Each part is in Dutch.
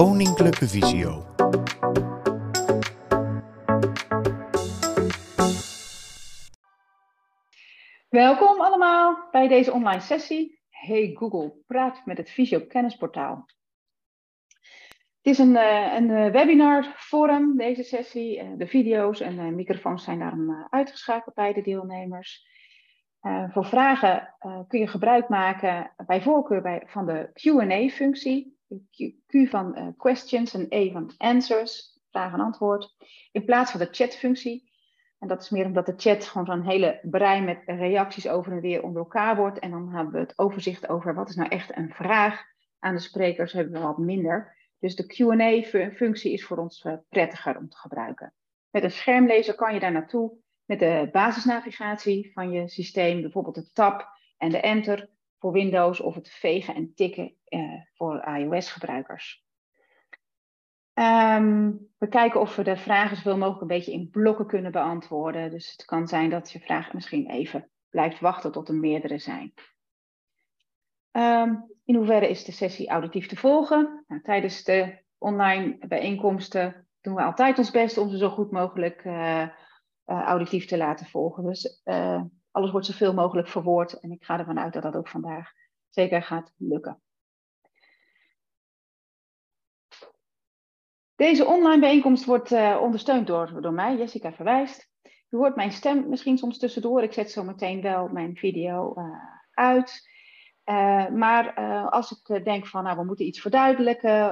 Koninklijke Visio. Welkom allemaal bij deze online sessie. Hey Google, praat met het Visio Kennisportaal. Het is een, uh, een uh, webinar forum, deze sessie. Uh, de video's en de microfoons zijn daarom uitgeschakeld bij de deelnemers. voor vragen kun je gebruik maken bij voorkeur bij, van de Q&A-functie. Q van questions en A van answers, vraag en antwoord. In plaats van de chat-functie. En dat is meer omdat de chat gewoon zo'n hele brei met reacties over en weer onder elkaar wordt. En dan hebben we het overzicht over wat is nou echt een vraag aan de sprekers, hebben we wat minder. Dus de QA-functie is voor ons eh, prettiger om te gebruiken. Met een schermlezer kan je daar naartoe met de basisnavigatie van je systeem, bijvoorbeeld de tab en de enter voor Windows of het vegen en tikken eh, voor iOS-gebruikers. Um, we kijken of we de vragen zoveel mogelijk een beetje in blokken kunnen beantwoorden. Dus het kan zijn dat je vraag misschien even blijft wachten tot er meerdere zijn. Um, in hoeverre is de sessie auditief te volgen? Nou, tijdens de online bijeenkomsten doen we altijd ons best om ze zo goed mogelijk uh, uh, auditief te laten volgen. Dus uh, alles wordt zoveel mogelijk verwoord en ik ga ervan uit dat dat ook vandaag zeker gaat lukken. Deze online bijeenkomst wordt ondersteund door, door mij, Jessica Verwijst. U hoort mijn stem misschien soms tussendoor. Ik zet zo meteen wel mijn video uit. Uh, maar als ik denk van, nou, we moeten iets verduidelijken,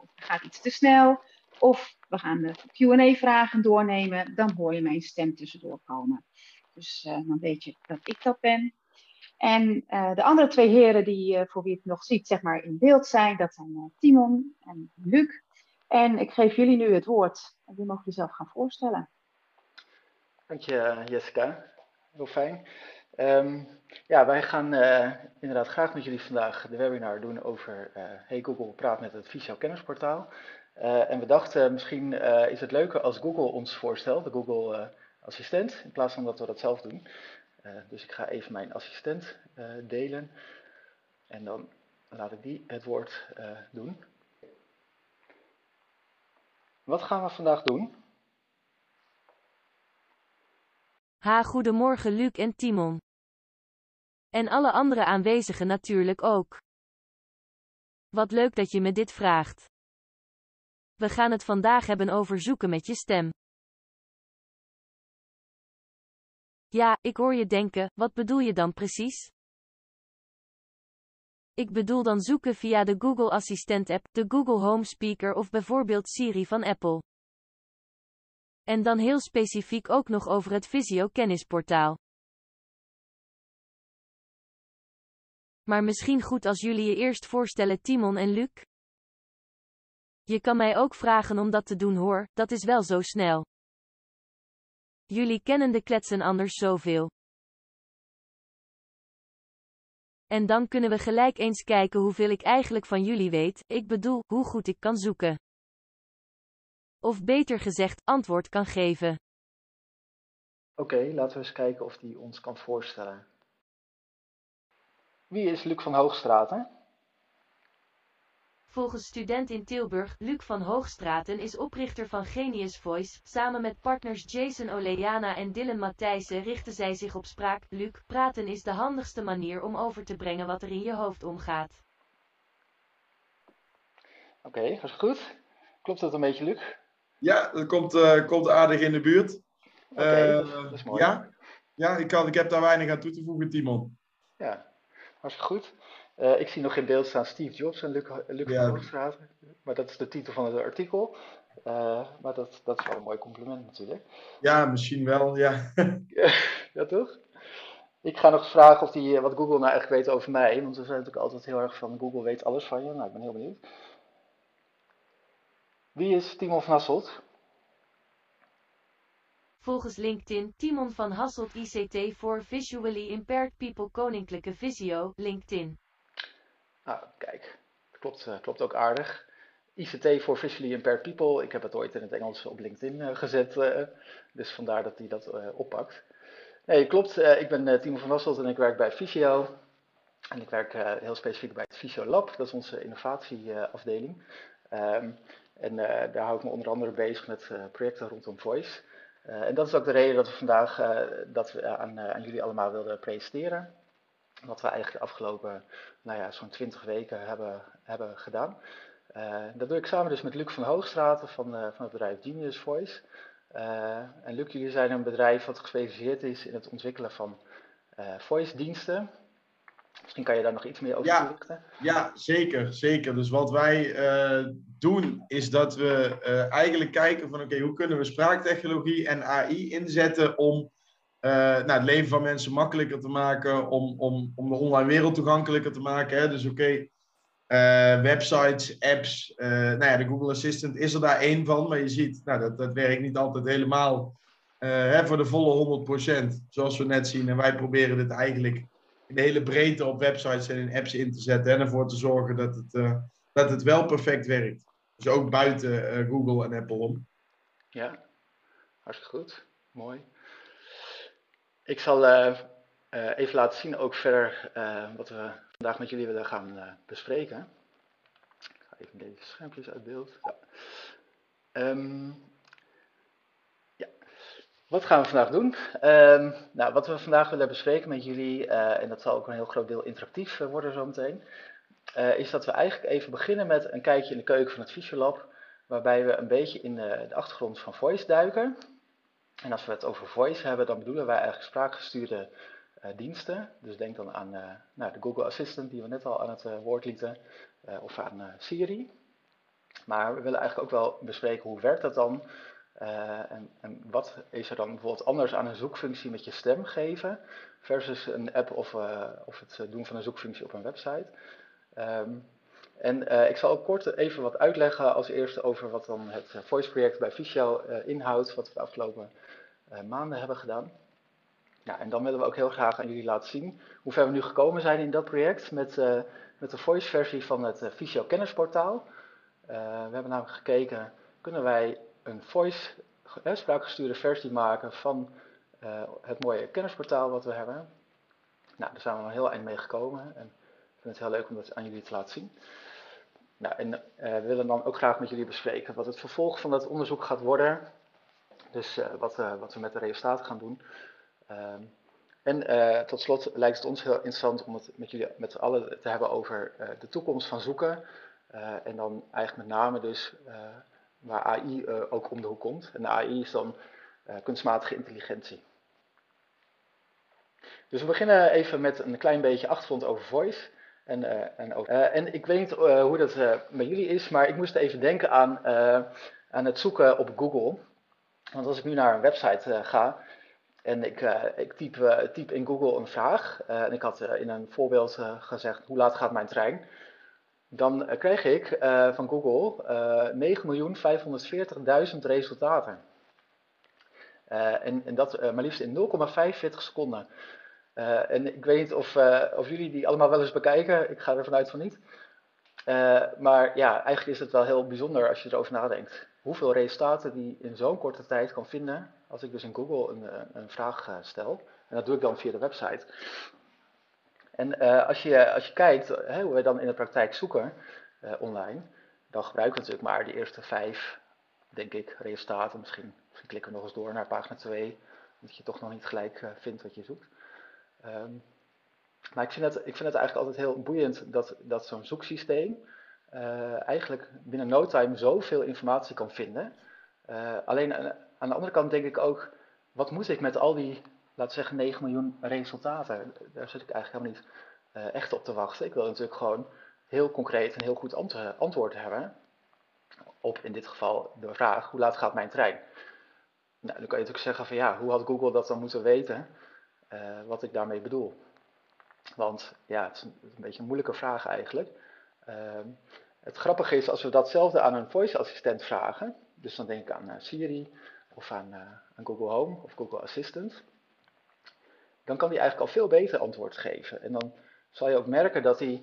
of er gaat iets te snel, of we gaan de Q&A-vragen doornemen, dan hoor je mijn stem tussendoor komen. Dus dan weet je dat ik dat ben. En de andere twee heren die voor wie het nog ziet, zeg maar in beeld zijn, dat zijn Timon en Luc. En ik geef jullie nu het woord. En die mogen jezelf gaan voorstellen. Dank je, Jessica. Heel fijn. Um, ja, wij gaan uh, inderdaad graag met jullie vandaag de webinar doen over uh, Hey Google praat met het Visio kennisportaal. Uh, en we dachten misschien is het leuker als Google ons voorstelt, de Google assistent, in plaats van dat we dat zelf doen. dus ik ga even mijn assistent delen en dan laat ik die het woord doen. Wat gaan we vandaag doen? Ha, goedemorgen Luc en Timon. En alle andere aanwezigen natuurlijk ook. Wat leuk dat je me dit vraagt. We gaan het vandaag hebben over zoeken met je stem. Ja, ik hoor je denken, wat bedoel je dan precies? Ik bedoel dan zoeken via de Google Assistent app, de Google Home Speaker of bijvoorbeeld Siri van Apple. En dan heel specifiek ook nog over het Visio kennisportaal. Maar misschien goed als jullie je eerst voorstellen Timon en Luc? Je kan mij ook vragen om dat te doen hoor, dat is wel zo snel. Jullie kennen de kletsen anders zoveel. En dan kunnen we gelijk eens kijken hoeveel ik eigenlijk van jullie weet, ik bedoel, hoe goed ik kan zoeken. Of beter gezegd, antwoord kan geven. Oké, laten we eens kijken of die ons kan voorstellen. Wie is Luc van Hoogstraten? Volgens student in Tilburg, Luc van Hoogstraten is oprichter van Genius Voice. Samen met partners Jason Oleana en Dylan Matthijssen richten zij zich op spraak. Luc, praten is de handigste manier om over te brengen wat er in je hoofd omgaat. Oké, okay, is goed. Klopt dat een beetje, Luc? Ja, dat komt, uh, komt aardig in de buurt. Oké, okay, uh, dat is mooi. Ja, ja ik, kan, ik heb daar weinig aan toe te voegen, Timon. Ja, hartstikke goed. Uh, ik zie nog in beeld staan Steve Jobs en Luc, Luc ja. van Hoogstraten. Maar dat is de titel van het artikel. Uh, maar dat, dat is wel een mooi compliment natuurlijk. Ja, misschien wel, ja. ja, toch? Ik ga nog vragen of die, wat Google nou echt weet over mij. Want we zijn natuurlijk altijd heel erg van Google weet alles van je. Nou, ik ben heel benieuwd. Wie is Timon van Hasselt? Volgens LinkedIn, Timon van Hasselt ICT voor Visually Impaired People Koninklijke Visio, LinkedIn. Nou, kijk, klopt, uh, klopt ook aardig. ICT voor Visually Impaired People, ik heb het ooit in het Engels op LinkedIn uh, gezet, uh, dus vandaar dat hij dat oppakt. Nee, klopt, ik ben Timon van Hasselt en ik werk bij Visio. En ik werk heel specifiek bij het Visio Lab, dat is onze innovatieafdeling. Ehm, en daar hou ik me onder andere bezig met projecten rondom voice. en dat is ook de reden dat we vandaag dat we aan, aan jullie allemaal wilden presenteren. Wat we eigenlijk de afgelopen nou ja, zo'n 20 weken hebben, hebben gedaan. dat doe ik samen dus met Luc van Hoogstraten van, van het bedrijf Genius Voice. Uh, en Luc, jullie zijn een bedrijf wat gespecialiseerd is in het ontwikkelen van uh, voice diensten. Misschien kan je daar nog iets meer over ja, Ja, zeker, zeker. Dus wat wij uh, doen is dat we eigenlijk kijken van oké, hoe kunnen we spraaktechnologie en AI inzetten om nou, het leven van mensen makkelijker te maken, om, om, om de online wereld toegankelijker te maken. Hè? Dus oké, uh, websites, apps. Uh, nou ja, de Google Assistant is er daar één van, maar je ziet, nou, dat, dat werkt niet altijd helemaal hè, voor de volle 100%, zoals we net zien. En wij proberen dit eigenlijk in de hele breedte op websites en in apps in te zetten en ervoor te zorgen dat het, dat het wel perfect werkt. Dus ook buiten Google en Apple om. Ja, hartstikke goed. Mooi. Ik zal even laten zien ook verder wat we vandaag met jullie willen gaan uh, bespreken. Ik ga even deze schermpjes uit beeld. Ja. Um, ja. Wat gaan we vandaag doen? Um, nou, wat we vandaag willen bespreken met jullie, uh, en dat zal ook een heel groot deel interactief uh, worden zometeen, is dat we eigenlijk even beginnen met een kijkje in de keuken van het Fysiolab, waarbij we een beetje in de achtergrond van voice duiken. En als we het over voice hebben, dan bedoelen wij eigenlijk spraakgestuurde uh, diensten. Dus denk dan aan uh, nou, de Google Assistant die we net al aan het uh, woord lieten, of aan Siri. Maar we willen eigenlijk ook wel bespreken hoe werkt dat dan en, en, wat is er dan bijvoorbeeld anders aan een zoekfunctie met je stem geven versus een app of, of het doen van een zoekfunctie op een website. Um, en ik zal ook kort even wat uitleggen als eerste over wat dan het voice project bij Ficio inhoudt, wat we de afgelopen maanden hebben gedaan. Ja, en dan willen we ook heel graag aan jullie laten zien hoe ver we nu gekomen zijn in dat project met, met de voice versie van het Visio kennisportaal. We hebben namelijk gekeken, kunnen wij een voice spraakgestuurde versie maken van het mooie kennisportaal wat we hebben. Nou, daar zijn we al heel eind mee gekomen en ik vind het heel leuk om dat aan jullie te laten zien. Nou, en we willen dan ook graag met jullie bespreken wat het vervolg van dat onderzoek gaat worden. Dus wat, wat we met de resultaten gaan doen. Ehm, en tot slot lijkt het ons heel interessant om het met jullie met allen te hebben over de toekomst van zoeken. En dan eigenlijk met name dus waar AI ook om de hoek komt. En de AI is dan kunstmatige intelligentie. Dus we beginnen even met een klein beetje achtergrond over voice. En, en, over, en ik weet niet hoe dat met jullie is, maar ik moest even denken aan, aan het zoeken op Google. Want als ik nu naar een website ga, en ik, uh, ik typ, in Google een vraag. En ik had in een voorbeeld gezegd: hoe laat gaat mijn trein? Dan kreeg ik van Google 9.540.000 resultaten. En, en, dat maar liefst in 0,45 seconden. En ik weet niet of, of, jullie die allemaal wel eens bekijken. Ik ga er vanuit van niet. maar ja, eigenlijk is het wel heel bijzonder als je erover nadenkt. Hoeveel resultaten die in zo'n korte tijd kan vinden als ik dus in Google een, eh, een vraag eh, stel, en dat doe ik dan via de website. En als, je, als je kijkt hè, hoe wij dan in de praktijk zoeken online, dan gebruiken we natuurlijk maar de eerste vijf, denk ik, resultaten. Misschien, misschien klikken we nog eens door naar pagina 2, omdat je toch nog niet gelijk vindt wat je zoekt. Um, maar ik vind, het, ik vind het eigenlijk altijd heel boeiend dat, dat zo'n zoeksysteem eigenlijk binnen no time zoveel informatie kan vinden. alleen aan de andere kant denk ik ook, wat moet ik met al die, laten zeggen, 9 miljoen resultaten? Daar zit ik eigenlijk helemaal niet uh, echt op te wachten. Ik wil natuurlijk gewoon heel concreet en heel goed antwoord hebben op in dit geval de vraag, hoe laat gaat mijn trein? Nou, dan kan je natuurlijk zeggen van ja, hoe had Google dat dan moeten weten, uh, wat ik daarmee bedoel? Want ja, het is een, beetje een moeilijke vraag eigenlijk. Uh, het grappige is, als we datzelfde aan een voice assistent vragen, dus dan denk ik aan uh, Siri of aan, uh, aan, Google Home of Google Assistant, dan kan die eigenlijk al veel beter antwoord geven. En dan zal je ook merken dat hij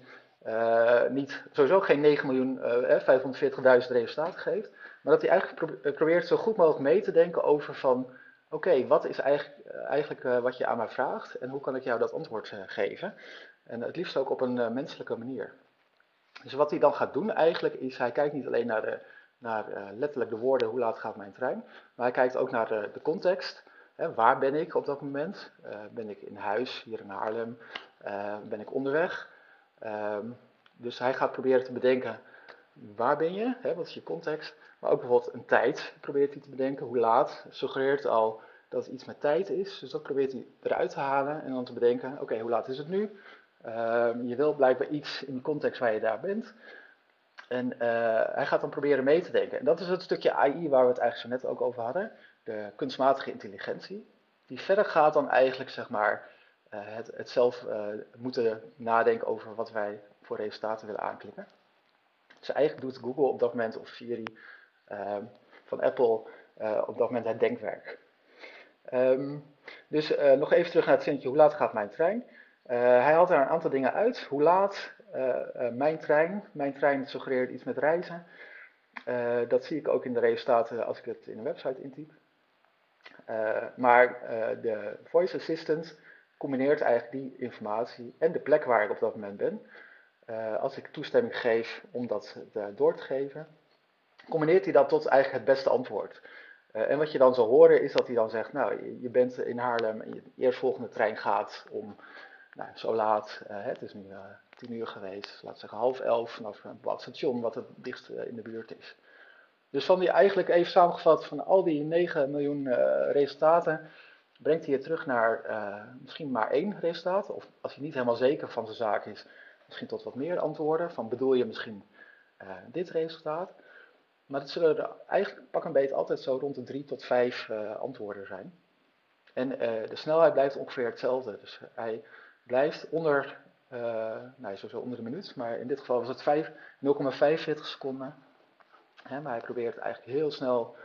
niet, sowieso geen 9 miljoen, uh, 540.000 resultaten geeft, maar dat hij eigenlijk probeert zo goed mogelijk mee te denken over van, oké, wat is eigenlijk, eigenlijk wat je aan mij vraagt en hoe kan ik jou dat antwoord geven? En het liefst ook op een menselijke manier. Dus wat hij dan gaat doen eigenlijk is, hij kijkt niet alleen naar, de, naar letterlijk de woorden, hoe laat gaat mijn trein, maar hij kijkt ook naar de, de context. Hè, waar ben ik op dat moment? ben ik in huis, hier in Haarlem? ben ik onderweg? Ehm, dus hij gaat proberen te bedenken, waar ben je? Hè, wat is je context? Maar ook bijvoorbeeld een tijd probeert hij te bedenken. Hoe laat? Suggereert al dat het iets met tijd is. Dus dat probeert hij eruit te halen en dan te bedenken, oké, hoe laat is het nu? Ehm, je wil blijkbaar iets in die context waar je daar bent. En eh, hij gaat dan proberen mee te denken. En dat is het stukje AI waar we het eigenlijk zo net ook over hadden. De kunstmatige intelligentie. Die verder gaat dan eigenlijk, zeg maar, uh, het, het, zelf uh, moeten nadenken over wat wij voor resultaten willen aanklikken. Dus eigenlijk doet Google op dat moment, of Siri van Apple, op dat moment het denkwerk. Um, dus nog even terug naar het zinnetje, hoe laat gaat mijn trein? Uh, hij haalt daar een aantal dingen uit. Hoe laat? Mijn trein. Mijn trein suggereert iets met reizen. dat zie ik ook in de resultaten als ik het in een website intyp. maar de voice assistant combineert eigenlijk die informatie en de plek waar ik op dat moment ben. als ik toestemming geef om dat door te geven, combineert hij dat tot eigenlijk het beste antwoord. en wat je dan zal horen is dat hij dan zegt, nou, je bent in Haarlem en je eerstvolgende trein gaat om nou, zo laat, uh, het is nu uh, tien uur geweest, we zeggen half elf, vanaf een bepaald station wat het dichtst in de buurt is. Dus van die eigenlijk even samengevat, van al die 9 miljoen resultaten, brengt hij je terug naar misschien maar één resultaat. Of als hij niet helemaal zeker van zijn zaak is, misschien tot wat meer antwoorden. Van bedoel je misschien dit resultaat? Maar het zullen er eigenlijk pak een beetje altijd zo rond de drie tot vijf antwoorden zijn. En de snelheid blijft ongeveer hetzelfde. Dus hij blijft onder, uh, nou sowieso onder de minuut, maar in dit geval was het 0,45 seconden. Hè, maar hij probeert eigenlijk heel snel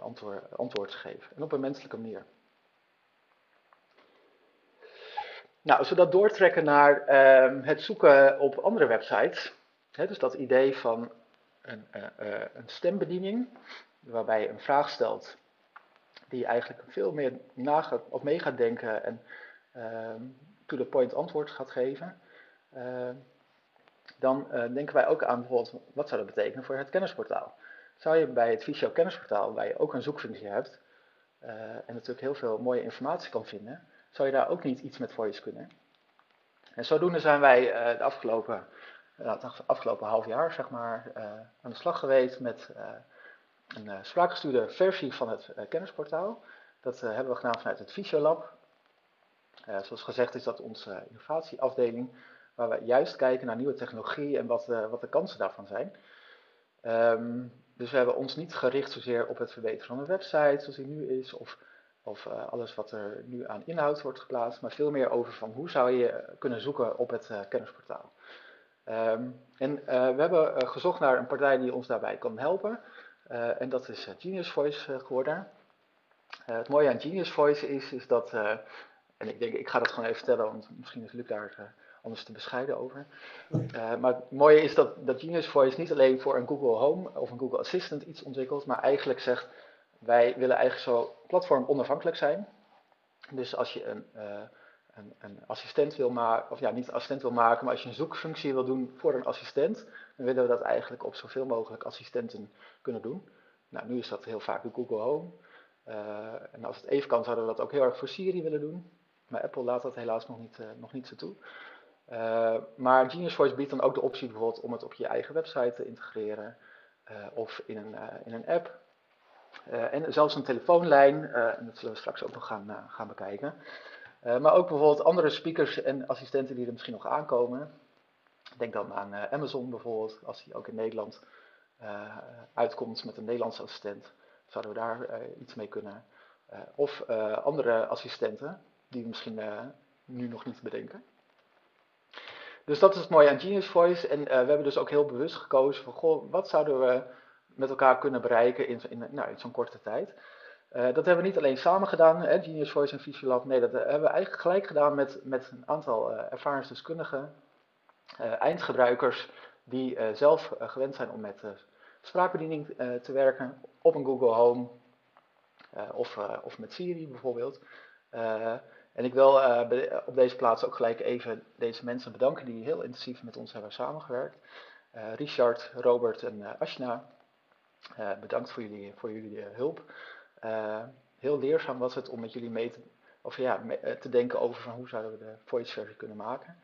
antwoord, antwoord te geven. En op een menselijke manier. Nou, als we dat doortrekken naar uh, het zoeken op andere websites. Hè, dus dat idee van een, uh, een stembediening, waarbij je een vraag stelt die eigenlijk veel meer na of mee gaat denken en ehm, to-the-point antwoord gaat geven, uh, dan uh, denken wij ook aan bijvoorbeeld, wat zou dat betekenen voor het kennisportaal? Zou je bij het Visio kennisportaal, waar je ook een zoekfunctie hebt, en natuurlijk heel veel mooie informatie kan vinden, zou je daar ook niet iets met voice kunnen? En zodoende zijn wij de afgelopen, het afgelopen half jaar zeg maar, aan de slag geweest met een spraakgestuurde versie van het kennisportaal. Dat hebben we gedaan vanuit het Visio Lab. Uh, zoals gezegd is dat onze innovatieafdeling, waar we juist kijken naar nieuwe technologie en wat, wat de kansen daarvan zijn. Um, dus we hebben ons niet gericht zozeer op het verbeteren van een website zoals die nu is, of, of alles wat er nu aan inhoud wordt geplaatst, maar veel meer over van hoe zou je kunnen zoeken op het kennisportaal. Um, en we hebben gezocht naar een partij die ons daarbij kan helpen. en dat is Genius Voice geworden. het mooie aan Genius Voice is, is dat en ik denk, ik ga dat gewoon even vertellen, want misschien is Luc daar anders te bescheiden over. Maar het mooie is dat, dat Genius Voice niet alleen voor een Google Home of een Google Assistant iets ontwikkelt, maar eigenlijk zegt, wij willen eigenlijk zo platform onafhankelijk zijn. Dus als je een, een, assistent wil maken, of ja, niet assistent wil maken, maar als je een zoekfunctie wil doen voor een assistent, dan willen we dat eigenlijk op zoveel mogelijk assistenten kunnen doen. Nou, nu is dat heel vaak de Google Home. en als het even kan, zouden we dat ook heel erg voor Siri willen doen. Maar Apple laat dat helaas nog niet, uh, nog niet zo toe. Uh, maar Genius Voice biedt dan ook de optie bijvoorbeeld om het op je eigen website te integreren of in een, in een app. en zelfs een telefoonlijn, en dat zullen we straks ook nog gaan, gaan bekijken. Maar ook bijvoorbeeld andere speakers en assistenten die er misschien nog aankomen. Denk dan aan Amazon bijvoorbeeld, als die ook in Nederland uitkomt met een Nederlandse assistent, zouden we daar iets mee kunnen. of andere assistenten, die we misschien nu nog niet bedenken. Dus dat is het mooie aan Genius Voice. En we hebben dus ook heel bewust gekozen van, goh, wat zouden we met elkaar kunnen bereiken in, in, nou, in zo'n korte tijd. Uh, dat hebben we niet alleen samen gedaan, hè, Genius Voice en Visiolab. Nee, dat hebben we eigenlijk gelijk gedaan met, met een aantal ervaringsdeskundigen, eindgebruikers, die zelf gewend zijn om met spraakbediening te werken op een Google Home of, of met Siri bijvoorbeeld. En ik wil uh, op deze plaats ook gelijk even deze mensen bedanken die heel intensief met ons hebben samengewerkt. Richard, Robert en Ashna, bedankt voor jullie, voor jullie hulp. Heel leerzaam was het om met jullie mee te, of ja, te denken over van hoe zouden we de voice versie kunnen maken.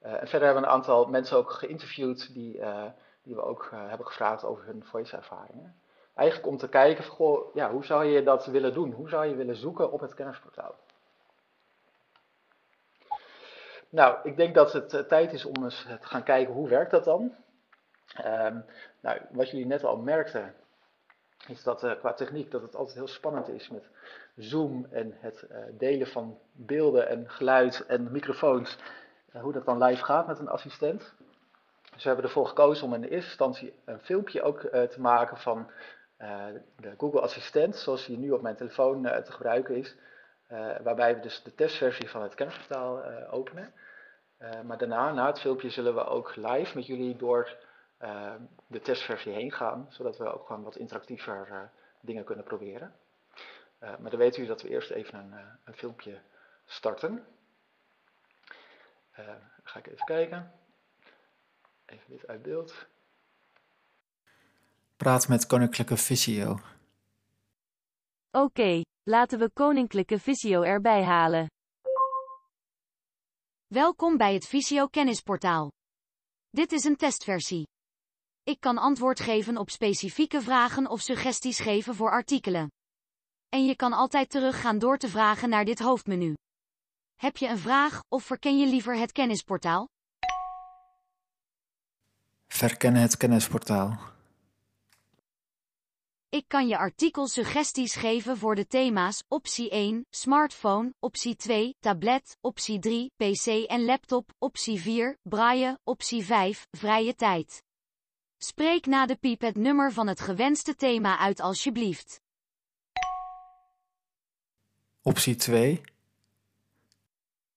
en verder hebben we een aantal mensen ook geïnterviewd die, die we ook hebben gevraagd over hun voice ervaringen. Eigenlijk om te kijken, van, goh, ja, hoe zou je dat willen doen? Hoe zou je willen zoeken op het kennisportaal? Nou, ik denk dat het tijd is om eens te gaan kijken hoe werkt dat dan. Um, nou, wat jullie net al merkten, is dat uh, qua techniek dat het altijd heel spannend is met Zoom en het uh, delen van beelden en geluid en microfoons. hoe dat dan live gaat met een assistent. Dus we hebben ervoor gekozen om in eerste instantie een filmpje ook te maken van de Google Assistent, zoals die nu op mijn telefoon te gebruiken is. Waarbij we dus de testversie van het kennisportaal openen. Maar daarna, na het filmpje, zullen we ook live met jullie door de testversie heen gaan. Zodat we ook gewoon wat interactiever dingen kunnen proberen. maar dan weten jullie dat we eerst even een, een filmpje starten. ga ik even kijken. Even dit uit beeld. Praat met Koninklijke Visio. Oké. Okay. Laten we Koninklijke Visio erbij halen. Welkom bij het Visio Kennisportaal. Dit is een testversie. Ik kan antwoord geven op specifieke vragen of suggesties geven voor artikelen. En je kan altijd teruggaan door te vragen naar dit hoofdmenu. Heb je een vraag of verken je liever het kennisportaal? Verkennen het kennisportaal. Ik kan je artikel suggesties geven voor de thema's optie 1, smartphone, optie 2, tablet, optie 3, pc en laptop, optie 4, braille, optie 5, vrije tijd. Spreek na de piep het nummer van het gewenste thema uit alsjeblieft. Optie 2,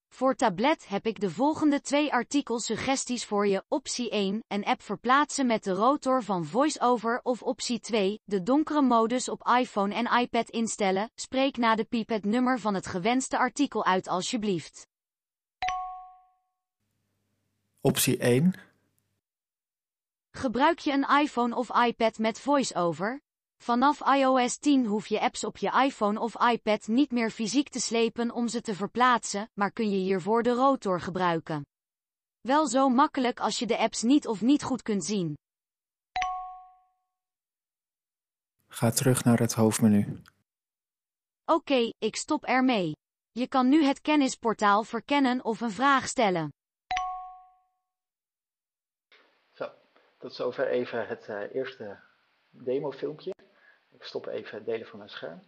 voor tablet heb ik de volgende twee artikelsuggesties voor je. Optie 1, een app verplaatsen met de rotor van VoiceOver of optie 2, de donkere modus op iPhone en iPad instellen. Spreek na de piep het nummer van het gewenste artikel uit alsjeblieft. Optie 1. Gebruik je een iPhone of iPad met VoiceOver? Vanaf iOS 10 hoef je apps op je iPhone of iPad niet meer fysiek te slepen om ze te verplaatsen, maar kun je hiervoor de rotor gebruiken. Wel zo makkelijk als je de apps niet of niet goed kunt zien. Ga terug naar het hoofdmenu. Oké, ik stop ermee. Je kan nu het kennisportaal verkennen of een vraag stellen. Tot zover even het uh, eerste demofilmpje. Ik stop even het delen van mijn scherm.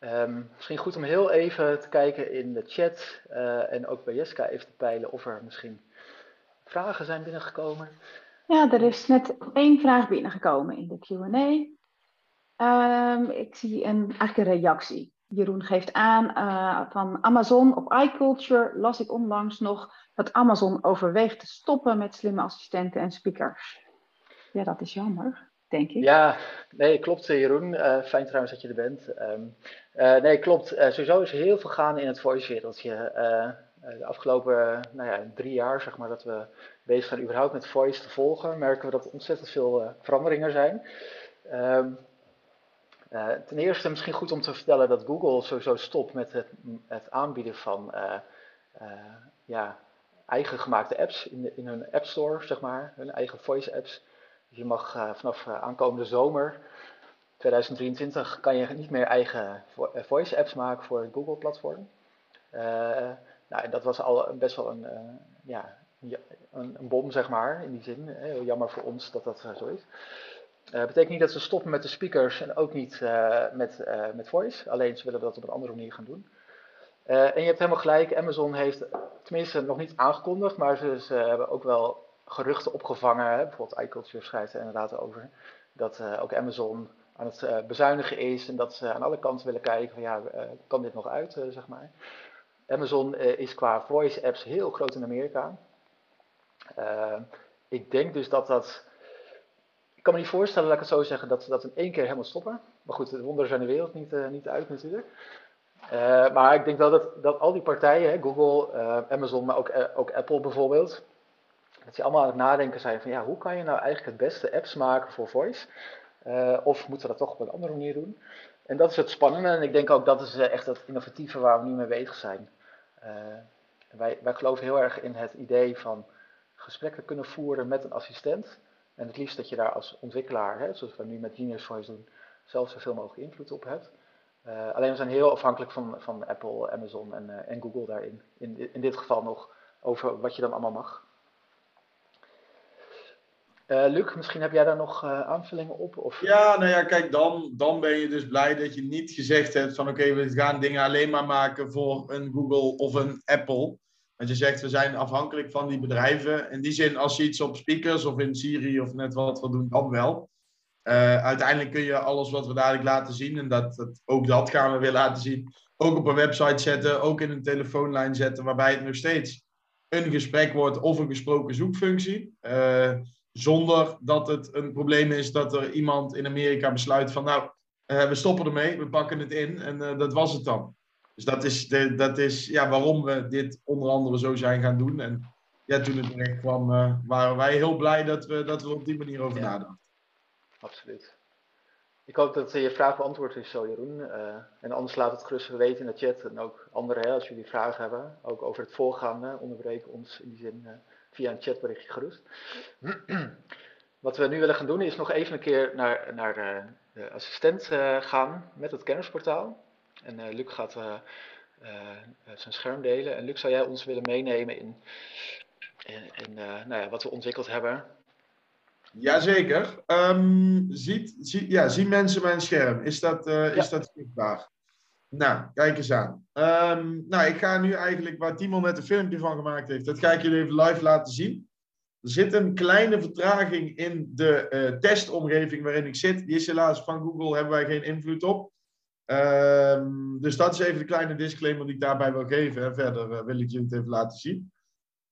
Um, misschien goed om heel even te kijken in de chat uh, en ook bij Jeska even te peilen of er misschien vragen zijn binnengekomen. Ja, er is net één vraag binnengekomen in de Q&A. Um, ik zie een, eigenlijk een reactie. Jeroen geeft aan uh, van Amazon op iCulture las ik onlangs nog dat Amazon overweegt te stoppen met slimme assistenten en speakers. Ja, dat is jammer denk ik. Ja, nee, klopt Jeroen. Uh, fijn trouwens dat je er bent. Um, uh, nee, klopt. Sowieso is heel veel gaan in het voice-wereldje. de afgelopen nou ja, drie jaar, zeg maar, dat we bezig zijn überhaupt met voice te volgen, merken we dat er ontzettend veel veranderingen zijn. Um, ten eerste misschien goed om te vertellen dat Google sowieso stopt met het, het aanbieden van ja, eigen gemaakte apps in, in hun App Store, zeg maar, hun eigen voice apps. Dus je mag vanaf aankomende zomer 2023 kan je niet meer eigen eh, voice apps maken voor het Google platform. nou, dat was al best wel een, ja, een, een, bom, zeg maar, in die zin. Heel jammer voor ons dat dat zo is. Dat betekent niet dat ze stoppen met de speakers en ook niet met, met voice. Alleen ze willen dat op een andere manier gaan doen. en je hebt helemaal gelijk, Amazon heeft tenminste nog niet aangekondigd, maar ze, ze hebben ook wel geruchten opgevangen. Hè? Bijvoorbeeld iCulture schrijft er inderdaad over. Dat ook Amazon aan het bezuinigen is en dat ze aan alle kanten willen kijken van ja, kan dit nog uit, zeg maar. Amazon is qua voice apps heel groot in Amerika. ik denk dus dat dat. Ik kan me niet voorstellen, laat ik het zo zeggen, dat ze dat in één keer helemaal stoppen. Maar goed, de wonderen zijn de wereld niet, niet uit natuurlijk. maar ik denk wel dat, dat al die partijen, Google, Amazon, maar ook, ook Apple bijvoorbeeld, Dat ze allemaal aan het nadenken zijn van ja, hoe kan je nou eigenlijk het beste apps maken voor voice? Of moeten we dat toch op een andere manier doen? En dat is het spannende en ik denk ook dat is echt het innovatieve waar we nu mee bezig zijn. Wij, wij geloven heel erg in het idee van gesprekken kunnen voeren met een assistent. En het liefst dat je daar als ontwikkelaar, hè, zoals we nu met Genius Voice doen, zelf zoveel mogelijk invloed op hebt. Uh, alleen we zijn heel afhankelijk van, van Apple, Amazon en, uh, en Google daarin. In, in dit geval nog over wat je dan allemaal mag. Uh, Luc, misschien heb jij daar nog aanvullingen op? Of? Ja, nou ja, kijk, dan, dan ben je dus blij dat je niet gezegd hebt van oké, we gaan dingen alleen maar maken voor een Google of een Apple. Want je zegt, we zijn afhankelijk van die bedrijven. In die zin, als je iets op speakers of in Siri of net wat we doen, dan wel. Uh, uiteindelijk kun je alles wat we dadelijk laten zien, en dat, dat, ook dat gaan we weer laten zien, ook op een website zetten, ook in een telefoonlijn zetten, waarbij het nog steeds een gesprek wordt of een gesproken zoekfunctie. Uh, zonder dat het een probleem is dat er iemand in Amerika besluit van nou, uh, we stoppen ermee, we pakken het in en dat was het dan. Dus dat is, de, dat is ja, waarom we dit onder andere zo zijn gaan doen. En ja, toen het terecht kwam, waren wij heel blij dat we, dat we op die manier over ja. nadachten absoluut. Ik hoop dat je vraag beantwoord is zo, Jeroen. Uh, en anders laat het gerust weten in de chat. En ook anderen, hè, als jullie vragen hebben, ook over het voorgaande, onderbreken ons in die zin uh, via een chatberichtje gerust. Wat we nu willen gaan doen is nog even een keer naar, naar de assistent gaan met het kennisportaal. En Luc gaat zijn scherm delen. En Luc, zou jij ons willen meenemen in, in, in nou ja, wat we ontwikkeld hebben Jazeker. Um, ziet, zie, ja, zien mensen mijn scherm? Is dat, ja. is dat zichtbaar? Nou, kijk eens aan. Um, nou, ik ga nu eigenlijk waar Timon net een filmpje van gemaakt heeft, dat ga ik jullie even live laten zien. Er zit een kleine vertraging in de testomgeving waarin ik zit. Die is helaas van Google, hebben wij geen invloed op. Um, dus dat is even de kleine disclaimer die ik daarbij wil geven. En verder uh, wil ik jullie het even laten zien.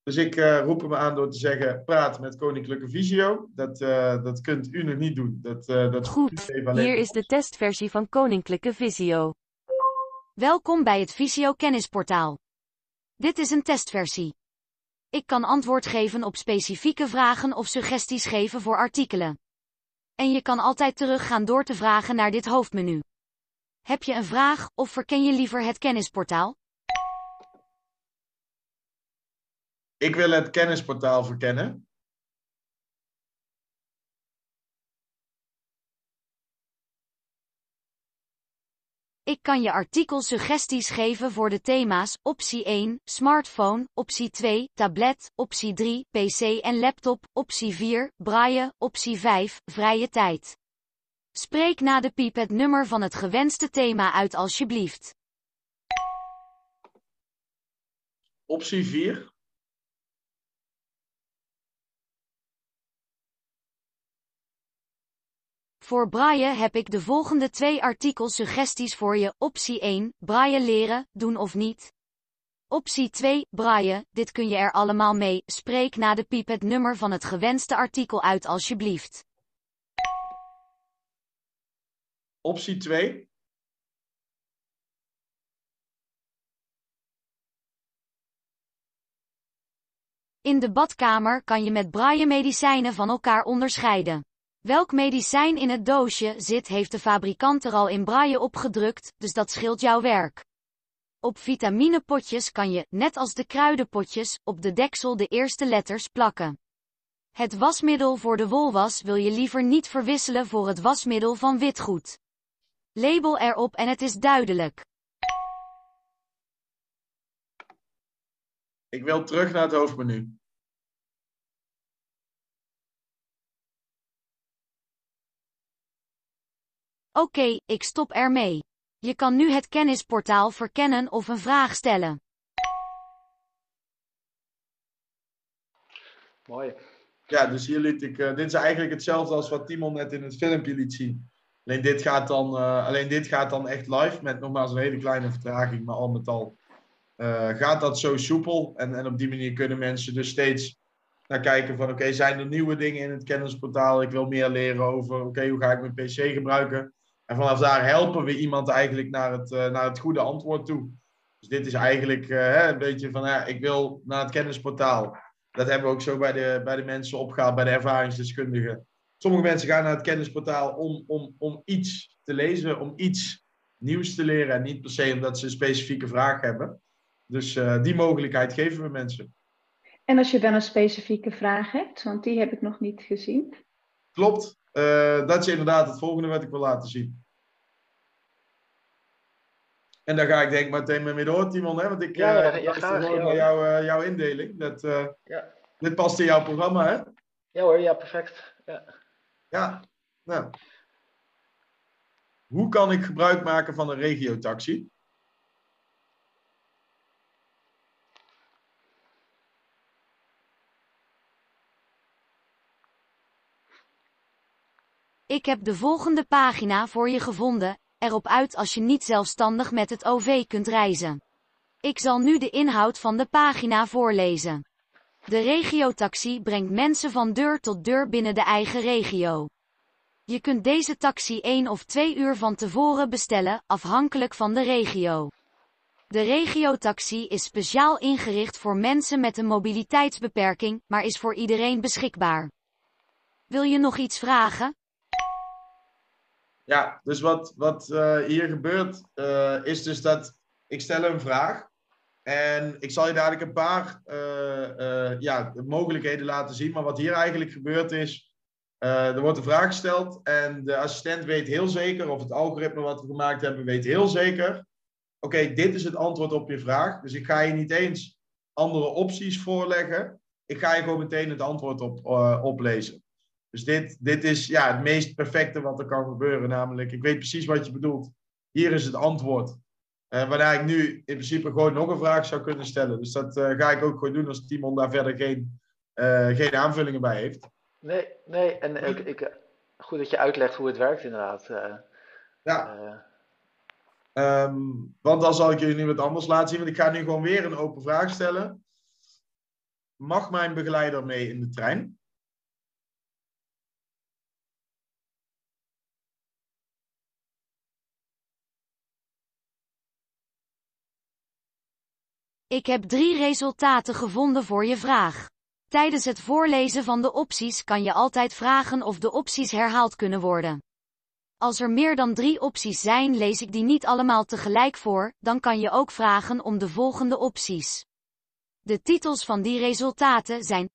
Dus ik uh, roep hem aan door te zeggen: praat met Koninklijke Visio. Dat, uh, dat kunt u nog niet doen. Dat, uh, dat Goed, hier is de testversie van Koninklijke Visio. Welkom bij het Visio Kennisportaal. Dit is een testversie. Ik kan antwoord geven op specifieke vragen of suggesties geven voor artikelen. En je kan altijd teruggaan door te vragen naar dit hoofdmenu. Heb je een vraag of verken je liever het kennisportaal? Ik wil het kennisportaal verkennen. Ik kan je artikel suggesties geven voor de thema's optie 1, smartphone, optie 2, tablet, optie 3, pc en laptop, optie 4, braille, optie 5, vrije tijd. Spreek na de piep het nummer van het gewenste thema uit alsjeblieft. Optie 4. Voor Braille heb ik de volgende twee artikelsuggesties voor je. Optie 1, Braille leren, doen of niet. Optie 2, Braille, dit kun je er allemaal mee. Spreek na de piep het nummer van het gewenste artikel uit alsjeblieft. Optie 2. In de badkamer kan je met braille medicijnen van elkaar onderscheiden. Welk medicijn in het doosje zit heeft de fabrikant er al in braille opgedrukt, dus dat scheelt jouw werk. Op vitaminepotjes kan je, net als de kruidenpotjes, op de deksel de eerste letters plakken. Het wasmiddel voor de wolwas wil je liever niet verwisselen voor het wasmiddel van witgoed. Label erop en het is duidelijk. Ik wil terug naar het hoofdmenu. Oké, okay, ik stop ermee. Je kan nu het kennisportaal verkennen of een vraag stellen. Mooi. Ja, dus hier liet ik. Uh, dit is eigenlijk hetzelfde als wat Timon net in het filmpje liet zien. Alleen dit gaat dan, uh, alleen dit gaat dan echt live met nogmaals een hele kleine vertraging, maar al met al uh, gaat dat zo soepel. En, en op die manier kunnen mensen dus steeds naar kijken van oké, zijn er nieuwe dingen in het kennisportaal? Ik wil meer leren over oké, hoe ga ik mijn PC gebruiken? En vanaf daar helpen we iemand eigenlijk naar het, uh, naar het goede antwoord toe. Dus dit is eigenlijk een beetje van, ja, ik wil naar het kennisportaal. Dat hebben we ook zo bij de, bij de mensen opgehaald, bij de ervaringsdeskundigen. Sommige mensen gaan naar het kennisportaal om, om, om iets te lezen, om iets nieuws te leren. En niet per se omdat ze een specifieke vraag hebben. Dus uh, die mogelijkheid geven we mensen. En als je dan een specifieke vraag hebt, want die heb ik nog niet gezien. Klopt. Uh, dat is inderdaad het volgende wat ik wil laten zien. En daar ga ik denk ik meteen mee door, Timon. Hè? Want ik ja, uh, ja, graag, ja. naar jouw, uh, jouw indeling. Dat, uh, ja. Dit past in jouw programma, hè? Ja hoor, ja, perfect. Ja. Ja, nou. Hoe kan ik gebruik maken van een regiotaxi? Ik heb de volgende pagina voor je gevonden, erop uit als je niet zelfstandig met het OV kunt reizen. Ik zal nu de inhoud van de pagina voorlezen. De regiotaxi brengt mensen van deur tot deur binnen de eigen regio. Je kunt deze taxi één of twee uur van tevoren bestellen, afhankelijk van de regio. De regiotaxi is speciaal ingericht voor mensen met een mobiliteitsbeperking, maar is voor iedereen beschikbaar. Wil je nog iets vragen? Ja, dus wat, wat uh, hier gebeurt uh, is dus dat ik stel een vraag. En ik zal je dadelijk een paar uh, ja, mogelijkheden laten zien. Maar wat hier eigenlijk gebeurt is, er wordt een vraag gesteld en de assistent weet heel zeker, of het algoritme wat we gemaakt hebben weet heel zeker, oké, dit is het antwoord op je vraag. Dus ik ga je niet eens andere opties voorleggen. Ik ga je gewoon meteen het antwoord op, oplezen. Dus dit, dit is ja, het meest perfecte wat er kan gebeuren. Namelijk, ik weet precies wat je bedoelt. Hier is het antwoord. Uh, waarna ik nu in principe gewoon nog een vraag zou kunnen stellen. Dus dat uh, ga ik ook gewoon doen als Timon daar verder geen, uh, geen aanvullingen bij heeft. Nee, nee. En ik, ik, goed dat je uitlegt hoe het werkt inderdaad. ja. Um, want dan zal ik jullie nu wat anders laten zien. Want ik ga nu gewoon weer een open vraag stellen. Mag mijn begeleider mee in de trein? Ik heb drie resultaten gevonden voor je vraag. Tijdens het voorlezen van de opties kan je altijd vragen of de opties herhaald kunnen worden. Als er meer dan drie opties zijn, lees ik die niet allemaal tegelijk voor, dan kan je ook vragen om de volgende opties. De titels van die resultaten zijn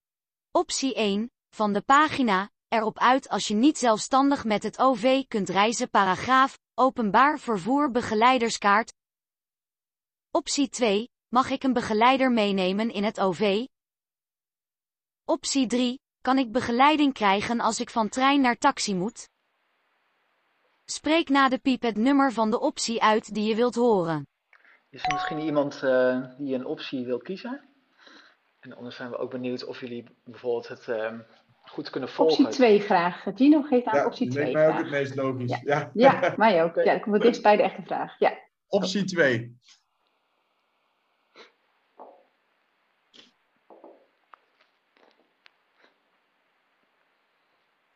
Optie 1 van de pagina erop uit als je niet zelfstandig met het OV kunt reizen paragraaf openbaar vervoer begeleiderskaart. Optie 2 Mag ik een begeleider meenemen in het OV? Optie 3. Kan ik begeleiding krijgen als ik van trein naar taxi moet? Spreek na de piep het nummer van de optie uit die je wilt horen. Is er misschien iemand uh, die een optie wil kiezen? En anders zijn we ook benieuwd of jullie bijvoorbeeld het uh, goed kunnen volgen. Optie 2 graag. Gino geeft aan ja, optie 2 Dat lijkt mij ook het meest logisch. Ja, ja. ja mij ook. Ja, dan komen we dichtst bij de echte vraag. Ja. Optie 2.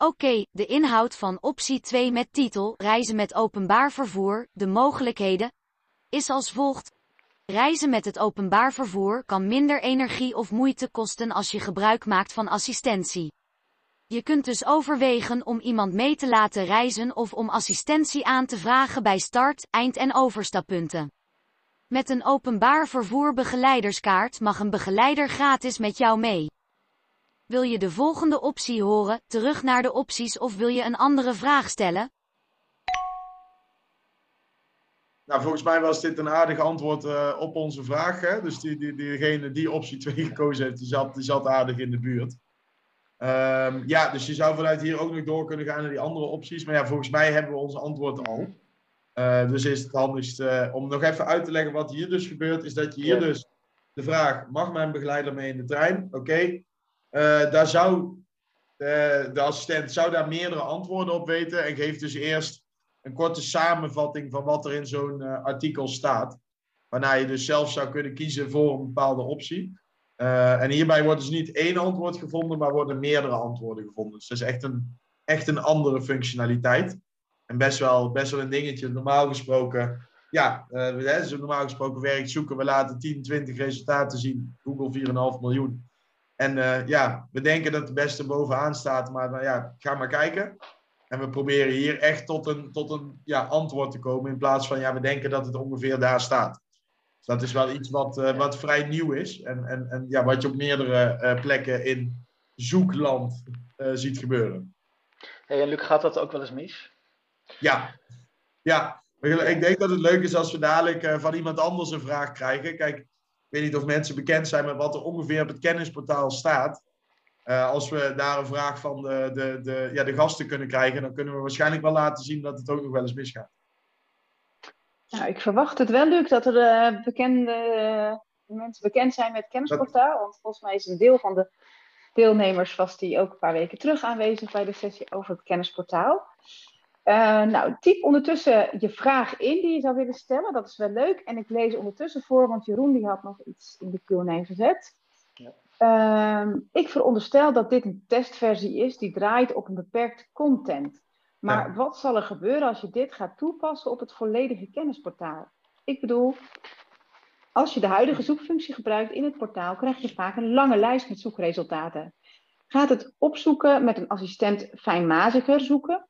Oké, de inhoud van optie 2 met titel Reizen met openbaar vervoer, de mogelijkheden, is als volgt. Reizen met het openbaar vervoer kan minder energie of moeite kosten als je gebruik maakt van assistentie. Je kunt dus overwegen om iemand mee te laten reizen of om assistentie aan te vragen bij start, eind- en overstappunten. Met een openbaar vervoer begeleiderskaart mag een begeleider gratis met jou mee. Wil je de volgende optie horen, terug naar de opties of wil je een andere vraag stellen? Nou, volgens mij was dit een aardig antwoord uh, op onze vraag. Hè? Dus die, die, diegene die optie 2 gekozen heeft, die zat, die zat aardig in de buurt. Um, ja, dus je zou vanuit hier ook nog door kunnen gaan naar die andere opties. Maar ja, volgens mij hebben we ons antwoord al. Uh, dus is het handigst uh, om nog even uit te leggen wat hier dus gebeurt. Is dat je hier ja. dus de vraag, mag mijn begeleider mee in de trein? Oké, okay. Uh, daar zou de, de, assistent zou daar meerdere antwoorden op weten en geeft dus eerst een korte samenvatting van wat er in zo'n uh, artikel staat. Waarna je dus zelf zou kunnen kiezen voor een bepaalde optie. En hierbij wordt dus niet één antwoord gevonden, maar worden meerdere antwoorden gevonden. Dus dat is echt een, echt een andere functionaliteit. En best wel, best wel een dingetje. Normaal gesproken, ja, uh, normaal gesproken werk zoeken. We laten 10, 20 resultaten zien. Google 4,5 miljoen. En eh, ja, we denken dat het beste bovenaan staat, maar nou ja, ga maar kijken. En we proberen hier echt tot een, tot een ja, antwoord te komen in plaats van ja, we denken dat het ongeveer daar staat. Dus dat is wel iets wat, uh, wat vrij nieuw is en, en, en ja, wat je op meerdere uh, plekken in zoekland ziet gebeuren. Hey, en Luc, gaat dat ook wel eens mis? Ja, ja. Ik denk dat het leuk is als we dadelijk van iemand anders een vraag krijgen. Kijk, weet niet of mensen bekend zijn met wat er ongeveer op het kennisportaal staat. Uh, als we daar een vraag van de, de, de, ja, de gasten kunnen krijgen, dan kunnen we waarschijnlijk wel laten zien dat het ook nog wel eens misgaat. Nou, ik verwacht het wel, Luc, dat er uh, bekende, uh, mensen bekend zijn met kennisportaal. Want volgens mij is een deel van de deelnemers was die ook een paar weken terug aanwezig bij de sessie over het kennisportaal. Nou, typ ondertussen je vraag in die je zou willen stellen. Dat is wel leuk. En ik lees ondertussen voor, want Jeroen die had nog iets in de Q&A gezet. Ja. Uh, ik veronderstel dat dit een testversie is die draait op een beperkte content. Maar ja. wat zal er gebeuren als je dit gaat toepassen op het volledige kennisportaal? Ik bedoel, als je de huidige zoekfunctie gebruikt in het portaal, krijg je vaak een lange lijst met zoekresultaten. Gaat het opzoeken met een assistent fijnmaziger zoeken,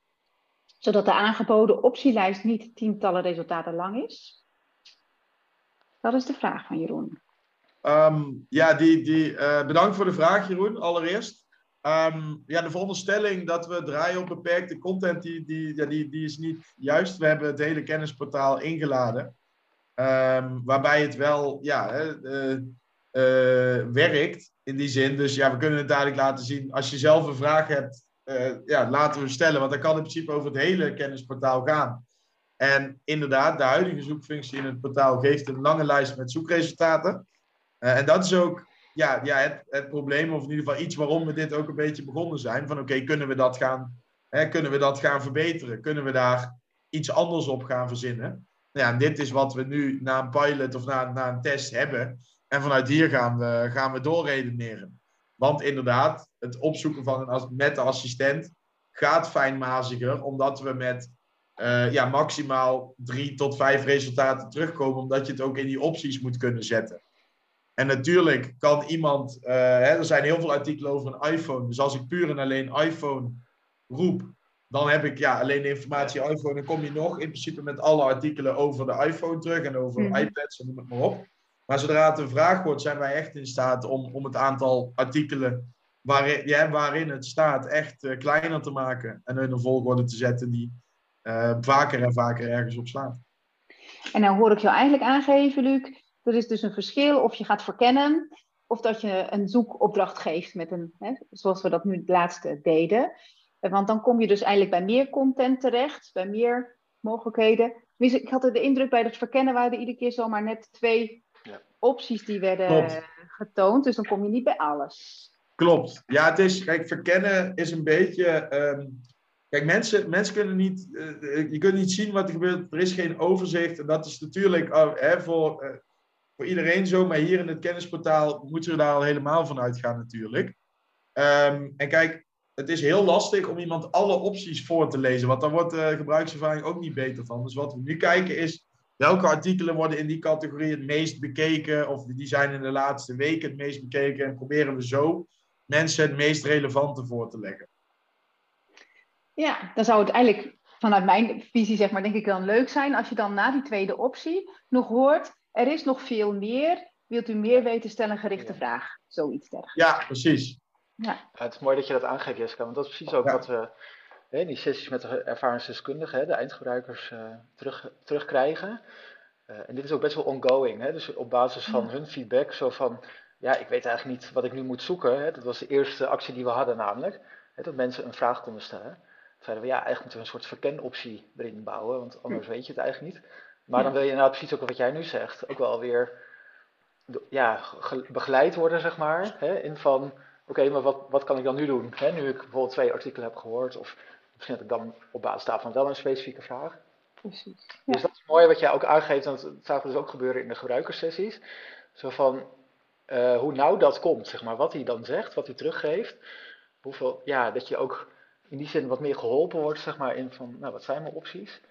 zodat de aangeboden optielijst niet tientallen resultaten lang is? Dat is de vraag van Jeroen. Um, ja, die, die, uh, bedankt voor de vraag, Jeroen, allereerst. Um, ja, de veronderstelling dat we draaien op beperkte content, die, die, die, die is niet juist. We hebben het hele kennisportaal ingeladen. Um, waarbij het wel ja, uh, uh, werkt, in die zin. Dus ja, we kunnen het dadelijk laten zien. Als je zelf een vraag hebt, ja, laten we stellen. Want dat kan in principe over het hele kennisportaal gaan. En inderdaad, de huidige zoekfunctie in het portaal geeft een lange lijst met zoekresultaten. Uh, en dat is ook ja, ja, het, het, probleem, of in ieder geval iets waarom we dit ook een beetje begonnen zijn. Van oké, kunnen we dat gaan, kunnen we dat gaan verbeteren? Kunnen we daar iets anders op gaan verzinnen? Nou ja, en dit is wat we nu na een pilot of na, na een test hebben. En vanuit hier gaan we, gaan we doorredeneren. Want inderdaad, het opzoeken van een, met de assistent gaat fijnmaziger, omdat we met uh, ja, maximaal drie tot vijf resultaten terugkomen, omdat je het ook in die opties moet kunnen zetten. En natuurlijk kan iemand, uh, hè, er zijn heel veel artikelen over een iPhone. Dus als ik puur en alleen iPhone roep, dan heb ik ja, alleen de informatie iPhone. Dan kom je nog in principe met alle artikelen over de iPhone terug en over mm. iPads en noem het maar op. Maar zodra het een vraag wordt, zijn wij echt in staat om, om het aantal artikelen waarin, ja, waarin het staat echt uh, kleiner te maken. En in een volgorde te zetten die uh, vaker en vaker ergens op slaat. En dan hoor ik jou eigenlijk aangeven, Luc, er is dus een verschil of je gaat verkennen of dat je een zoekopdracht geeft met een, hè, zoals we dat nu het laatste deden. Want dan kom je dus eigenlijk bij meer content terecht, bij meer mogelijkheden. Ik had de indruk bij het verkennen waren er iedere keer zomaar net twee ja. opties die werden Klopt. getoond. Dus dan kom je niet bij alles. Klopt. Ja, het is, kijk, verkennen is een beetje. Um, kijk, mensen, mensen kunnen niet. Uh, je kunt niet zien wat er gebeurt. Er is geen overzicht. En dat is natuurlijk uh, hè, voor. Uh, voor iedereen zo, maar hier in het kennisportaal moeten we daar al helemaal van uitgaan natuurlijk. Um, en kijk, het is heel lastig om iemand alle opties voor te lezen, want daar wordt de gebruikservaring ook niet beter van. Dus wat we nu kijken is, welke artikelen worden in die categorie het meest bekeken, of die zijn in de laatste weken het meest bekeken, en proberen we zo mensen het meest relevante voor te leggen. Ja, dan zou het eigenlijk vanuit mijn visie, zeg maar, denk ik dan leuk zijn als je dan na die tweede optie nog hoort er is nog veel meer. Wilt u meer weten, stel een gerichte vraag. Zoiets dergelijks. Ja, precies. Ja. ja. het is mooi dat je dat aangeeft, Jessica. Want dat is precies ook ja. wat we die sessies met de ervaringsdeskundigen, de eindgebruikers, uh, terug, terugkrijgen. Uh, en dit is ook best wel ongoing. Hè? Dus op basis van ja. hun feedback, zo van, ja, ik weet eigenlijk niet wat ik nu moet zoeken. Hè? Dat was de eerste actie die we hadden namelijk. Hè? Dat mensen een vraag konden stellen. Toen zeiden we, ja, eigenlijk moeten we een soort verkenoptie erin bouwen, want anders weet je het eigenlijk niet. Maar dan wil je nou precies ook wat jij nu zegt, ook wel weer ja, begeleid worden, zeg maar. Hè, in van, oké, okay, maar wat, wat kan ik dan nu doen? Hè, nu ik bijvoorbeeld twee artikelen heb gehoord, of misschien heb ik dan op basis daarvan wel een specifieke vraag. Precies. Ja. Dus dat is mooi wat jij ook aangeeft, en dat we dus ook gebeuren in de gebruikerssessies. Zo van, uh, hoe nou dat komt, zeg maar, wat hij dan zegt, wat hij teruggeeft. Hoeveel, ja, dat je ook in die zin wat meer geholpen wordt, zeg maar, in van, nou, wat zijn mijn opties?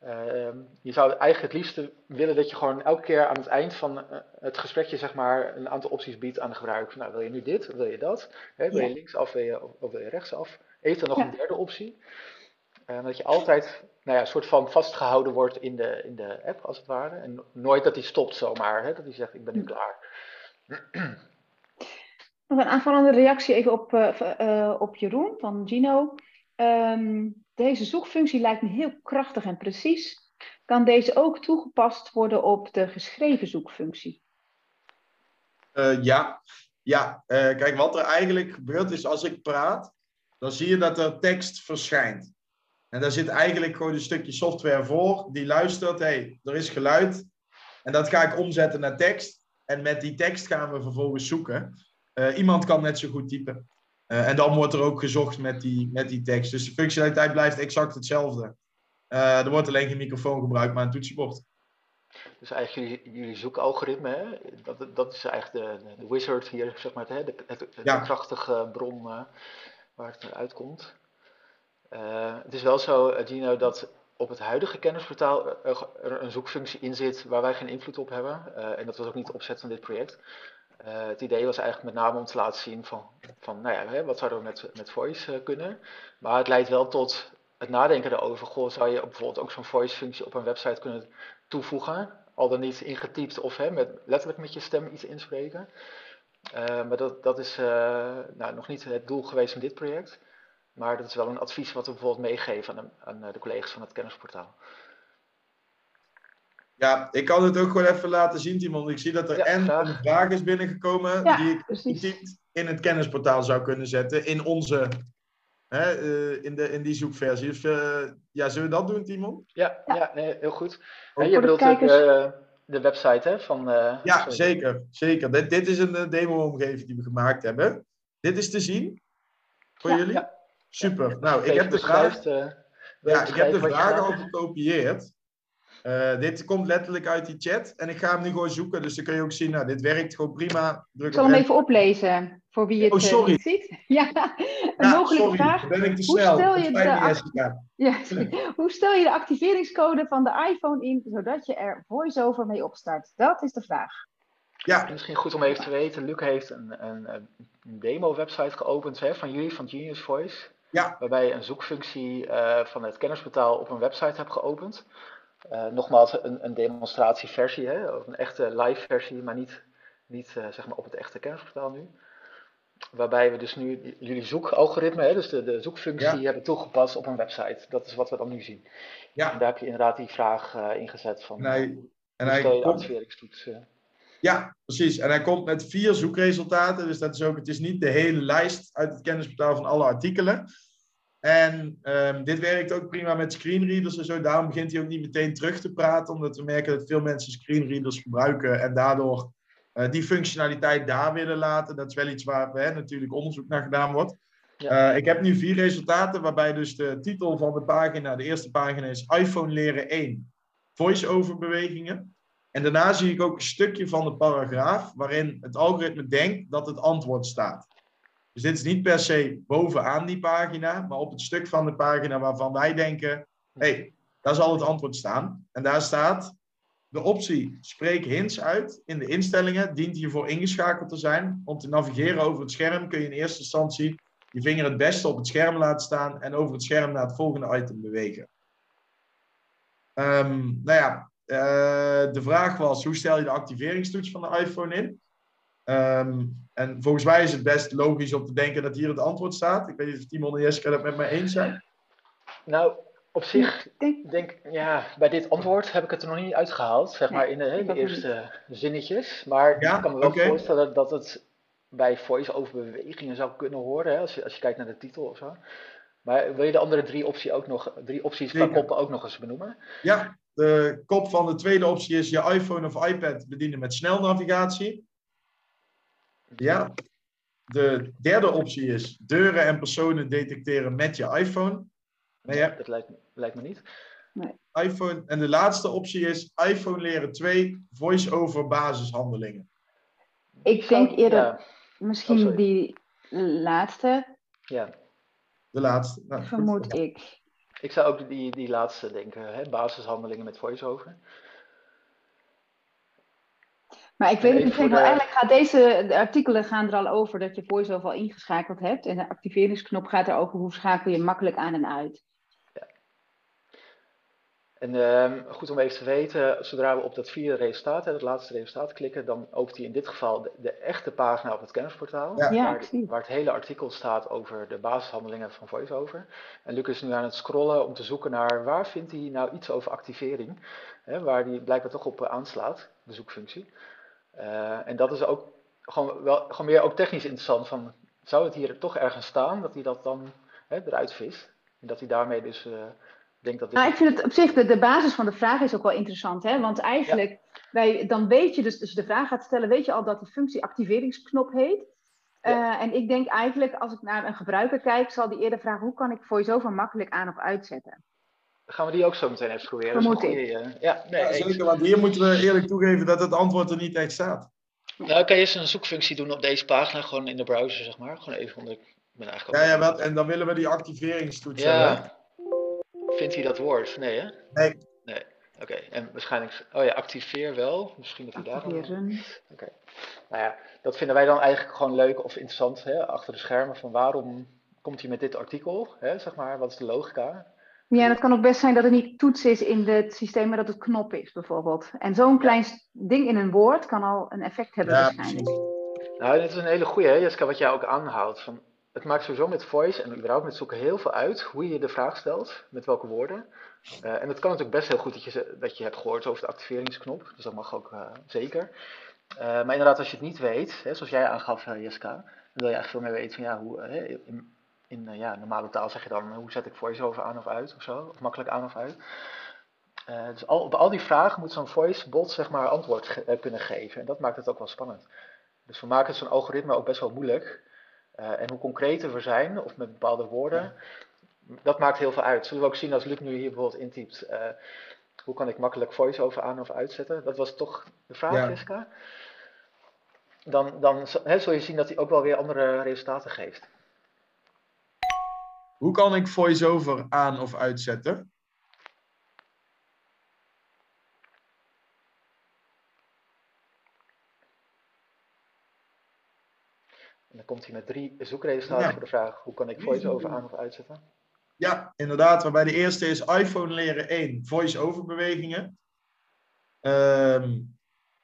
Ehm, je zou eigenlijk het liefst willen dat je gewoon elke keer aan het eind van eh, het gesprekje zeg maar, een aantal opties biedt aan de gebruiker. Nou, wil je nu dit, wil je dat? Hè, wil je Ja. linksaf, wil je, of wil je rechtsaf? Eventueel nog Ja. een derde optie. En dat je altijd nou ja, een soort van vastgehouden wordt in de, in de app, als het ware. En nooit dat die stopt zomaar, hè, dat hij zegt, ik ben nu klaar. Nog een aanvallende reactie even op, eh, eh, op Jeroen van Gino. Ehm, deze zoekfunctie lijkt me heel krachtig en precies. Kan deze ook toegepast worden op de geschreven zoekfunctie? Eh, ja, ja. Eh, kijk, wat er eigenlijk gebeurt is als ik praat, dan zie je dat er tekst verschijnt. En daar zit eigenlijk gewoon een stukje software voor die luistert, hé, hey, er is geluid. En dat ga ik omzetten naar tekst. En met die tekst gaan we vervolgens zoeken. Eh, iemand kan net zo goed typen. Eh, en dan wordt er ook gezocht met die, met die tekst. Dus de functionaliteit blijft exact hetzelfde. Eh, er wordt alleen geen microfoon gebruikt, maar een toetsenbord. Dus eigenlijk jullie, jullie zoekalgoritme, hè, dat, dat is eigenlijk de, de, wizard hier, zeg maar, hè, de, Ja. krachtige bron waar het uitkomt. Eh, het is wel zo, eh, Gino, dat op het huidige kennisportaal er, er een zoekfunctie in zit waar wij geen invloed op hebben. Eh, en dat was ook niet de opzet van dit project. Eh, het idee was eigenlijk met name om te laten zien van, van nou ja, hè, wat zouden we met, met voice eh, kunnen. Maar het leidt wel tot het nadenken erover. Goh, zou je bijvoorbeeld ook zo'n voice functie op een website kunnen toevoegen? Al dan niet ingetypt of hè, met, letterlijk met je stem iets inspreken. Eh, maar dat, dat is eh, nou, nog niet het doel geweest van dit project. Maar dat is wel een advies wat we bijvoorbeeld meegeven aan, de, aan eh, de collega's van het kennisportaal. Ja, ik kan het ook gewoon even laten zien, Timon. Ik zie dat er Ja, en graag. een vraag is binnengekomen Ja, die ik precies. in het kennisportaal zou kunnen zetten. In onze, hè, eh, in, de, in die zoekversie. Dus, ja, zullen we dat doen, Timon? Ja, Ja. ja. nee, heel goed. Ook je voor de bedoelt ook kijkers. De website hè, van... eh, Ja, sorry. zeker. zeker. Dit, dit is een eh, demo-omgeving die we gemaakt hebben. Dit is te zien voor Ja. jullie? Ja. Super. Nou, ik heb de vraag... eh, Ja, ik heb de gedaan al gekopieerd. Eh, dit komt letterlijk uit die chat. En ik ga hem nu gewoon zoeken. Dus dan kun je ook zien, nou, dit werkt gewoon prima. Druk Ik zal hem even oplezen voor wie het Oh, eh, sorry. niet ziet. Ja, een Ja, mogelijke sorry, vraag. dan ben ik te Hoe snel. stel je de me, act- Jessica. Ja, sorry. Hoe stel je de activeringscode van de iPhone in, zodat je er voice-over mee opstart? Dat is de vraag. Ja, Misschien goed om even te weten, Luc heeft een, een, een demo-website geopend hè, van jullie, van Genius Voice. Ja. Waarbij je een zoekfunctie eh, van het kennisportaal op een website hebt geopend. Eh, nogmaals, een, een demonstratieversie, hè, of een echte live versie, maar niet, niet eh, zeg maar op het echte kennisportaal nu. Waarbij we dus nu jullie zoekalgoritme, hè, dus de, de zoekfunctie, Ja. hebben toegepast op een website. Dat is wat we dan nu zien. Ja. En daar heb je inderdaad die vraag eh, ingezet van En hij, en je komt, ja, precies. En hij komt met vier zoekresultaten. Dus dat is ook, het is niet de hele lijst uit het kennisportaal van alle artikelen. En ehm, dit werkt ook prima met screenreaders en zo. Daarom begint hij ook niet meteen terug te praten. Omdat we merken dat veel mensen screenreaders gebruiken. En daardoor eh, die functionaliteit daar willen laten. Dat is wel iets waar hè, natuurlijk onderzoek naar gedaan wordt. Ja. Eh, ik heb nu vier resultaten. Waarbij dus de titel van de pagina, de eerste pagina is iPhone leren 1. Voice-over bewegingen. En daarna zie ik ook een stukje van de paragraaf waarin het algoritme denkt dat het antwoord staat. Dus dit is niet per se bovenaan die pagina, maar op het stuk van de pagina waarvan wij denken, hé, hey, daar zal het antwoord staan. En daar staat de optie spreek hints uit in de instellingen, dient hiervoor ingeschakeld te zijn. Om te navigeren over het scherm kun je in eerste instantie je vinger het beste op het scherm laten staan en over het scherm naar het volgende item bewegen. Ehm, nou ja, eh, de vraag was, hoe stel je de activeringstoets van de iPhone in? Ehm, en volgens mij is het best logisch om te denken dat hier het antwoord staat. Ik weet niet of Timon en Jessica dat met mij eens zijn. Nou, op zich Ik denk, denk ja, bij dit antwoord heb ik het er nog niet uitgehaald, zeg maar in de, ik nog eerste zinnetjes. Maar Ja, ik kan me wel voorstellen dat het bij voice-over bewegingen zou kunnen horen, hè, als, je, als je kijkt naar de titel of zo. Maar wil je de andere drie, optie ook nog, drie opties qua Zeker. koppen ook nog eens benoemen? Ja, de kop van de tweede optie is je iPhone of iPad bedienen met snelnavigatie. Ja. De derde optie is deuren en personen detecteren met je iPhone. Nee, ja. Dat lijkt, me- lijkt me niet. iPhone. En de laatste optie is iPhone leren 2 voice-over basishandelingen. ik denk eerder Ja, misschien Oh, die laatste, ja. De laatste. Nou, goed. vermoed ik. Ik zou ook die, die laatste denken, hè? basishandelingen met voice-over. Maar ik weet helemaal. de- Eigenlijk gaat deze de artikelen gaan er al over dat je voice-over al ingeschakeld hebt. En de activeringsknop gaat erover hoe schakel je makkelijk aan en uit. En ehm, goed om even te weten, zodra we op dat vierde resultaat, hè, het laatste resultaat klikken, dan opent hij in dit geval de, de echte pagina op het kennisportaal. Ja. Ja, waar, ik zie het. waar het hele artikel staat over de basishandelingen van VoiceOver. En Luc is nu aan het scrollen om te zoeken naar waar vindt hij nou iets over activering, hè, waar hij blijkbaar toch op eh, aanslaat, de zoekfunctie. Eh, en dat is ook gewoon, wel, gewoon meer ook technisch interessant, van, zou het hier toch ergens staan, dat hij dat dan hè, eruit vist? En dat hij daarmee dus eh, denkt dat dit... Nou, ik vind het op zich, de, de basis van de vraag is ook wel interessant. Hè? Want eigenlijk, wij, dan weet je dus, als je de vraag gaat stellen, weet je al dat de functie activeringsknop heet. Ja. Eh, en ik denk eigenlijk, als ik naar een gebruiker kijk, zal die eerder vragen, hoe kan ik voice-over makkelijk aan of uitzetten? Gaan we die ook zo meteen even proberen? Dat goeie, eh, ja, nee, Ja, zeker, want hier moeten we eerlijk toegeven dat het antwoord er niet echt staat. Nou, kan je eens een zoekfunctie doen op deze pagina, gewoon in de browser, zeg maar. Gewoon even onder. Ik ben eigenlijk Ja, ook. ja, wat, en dan willen we die activeringstoets hebben. Ja. Vindt hij dat woord? Nee, hè? Nee. Nee. Oké, en waarschijnlijk. Oh ja, activeer wel. Misschien dat hij daar. Activeren. Nou ja, dat vinden wij dan eigenlijk gewoon leuk of interessant, hè, achter de schermen. Van waarom komt hij met dit artikel? Hè, zeg maar, wat is de logica? Ja, dat kan ook best zijn dat het niet toets is in het systeem, maar dat het knop is, bijvoorbeeld. En zo'n klein ding in een woord kan al een effect hebben, Ja, waarschijnlijk. Nou, dit is een hele goeie, hè, Jessica, wat jij ook aanhoudt. Van, het maakt sowieso met voice en überhaupt met zoeken heel veel uit hoe je de vraag stelt, met welke woorden. Eh, en het kan natuurlijk best heel goed dat je, dat je hebt gehoord over de activeringsknop, dus dat mag ook eh, zeker. Eh, maar inderdaad, als je het niet weet, hè, zoals jij aangaf, Jessica, dan wil je eigenlijk veel meer weten van ja, hoe, in, in eh, ja, normale taal zeg je dan, hoe zet ik voice-over aan of uit of zo, of makkelijk aan of uit. Eh, dus al, op al die vragen moet zo'n voice-bot zeg maar antwoord ge- eh, kunnen geven en dat maakt het ook wel spannend. Dus we maken zo'n algoritme ook best wel moeilijk. En hoe concreter we zijn, of met bepaalde woorden, dat maakt heel veel uit. Zullen we ook zien als Luc nu hier bijvoorbeeld intypt, hoe kan ik makkelijk voice-over aan of uitzetten? Dat was toch de vraag, Ja. Jessica? Dan, dan zul je zien dat hij ook wel weer andere resultaten geeft. Hoe kan ik voice-over aan of uitzetten? En dan komt hij met drie zoekresultaten Ja. voor de vraag, hoe kan ik voice-over aan of uitzetten? Ja, inderdaad. Waarbij de eerste is iPhone leren 1, voice-over bewegingen. Ehm,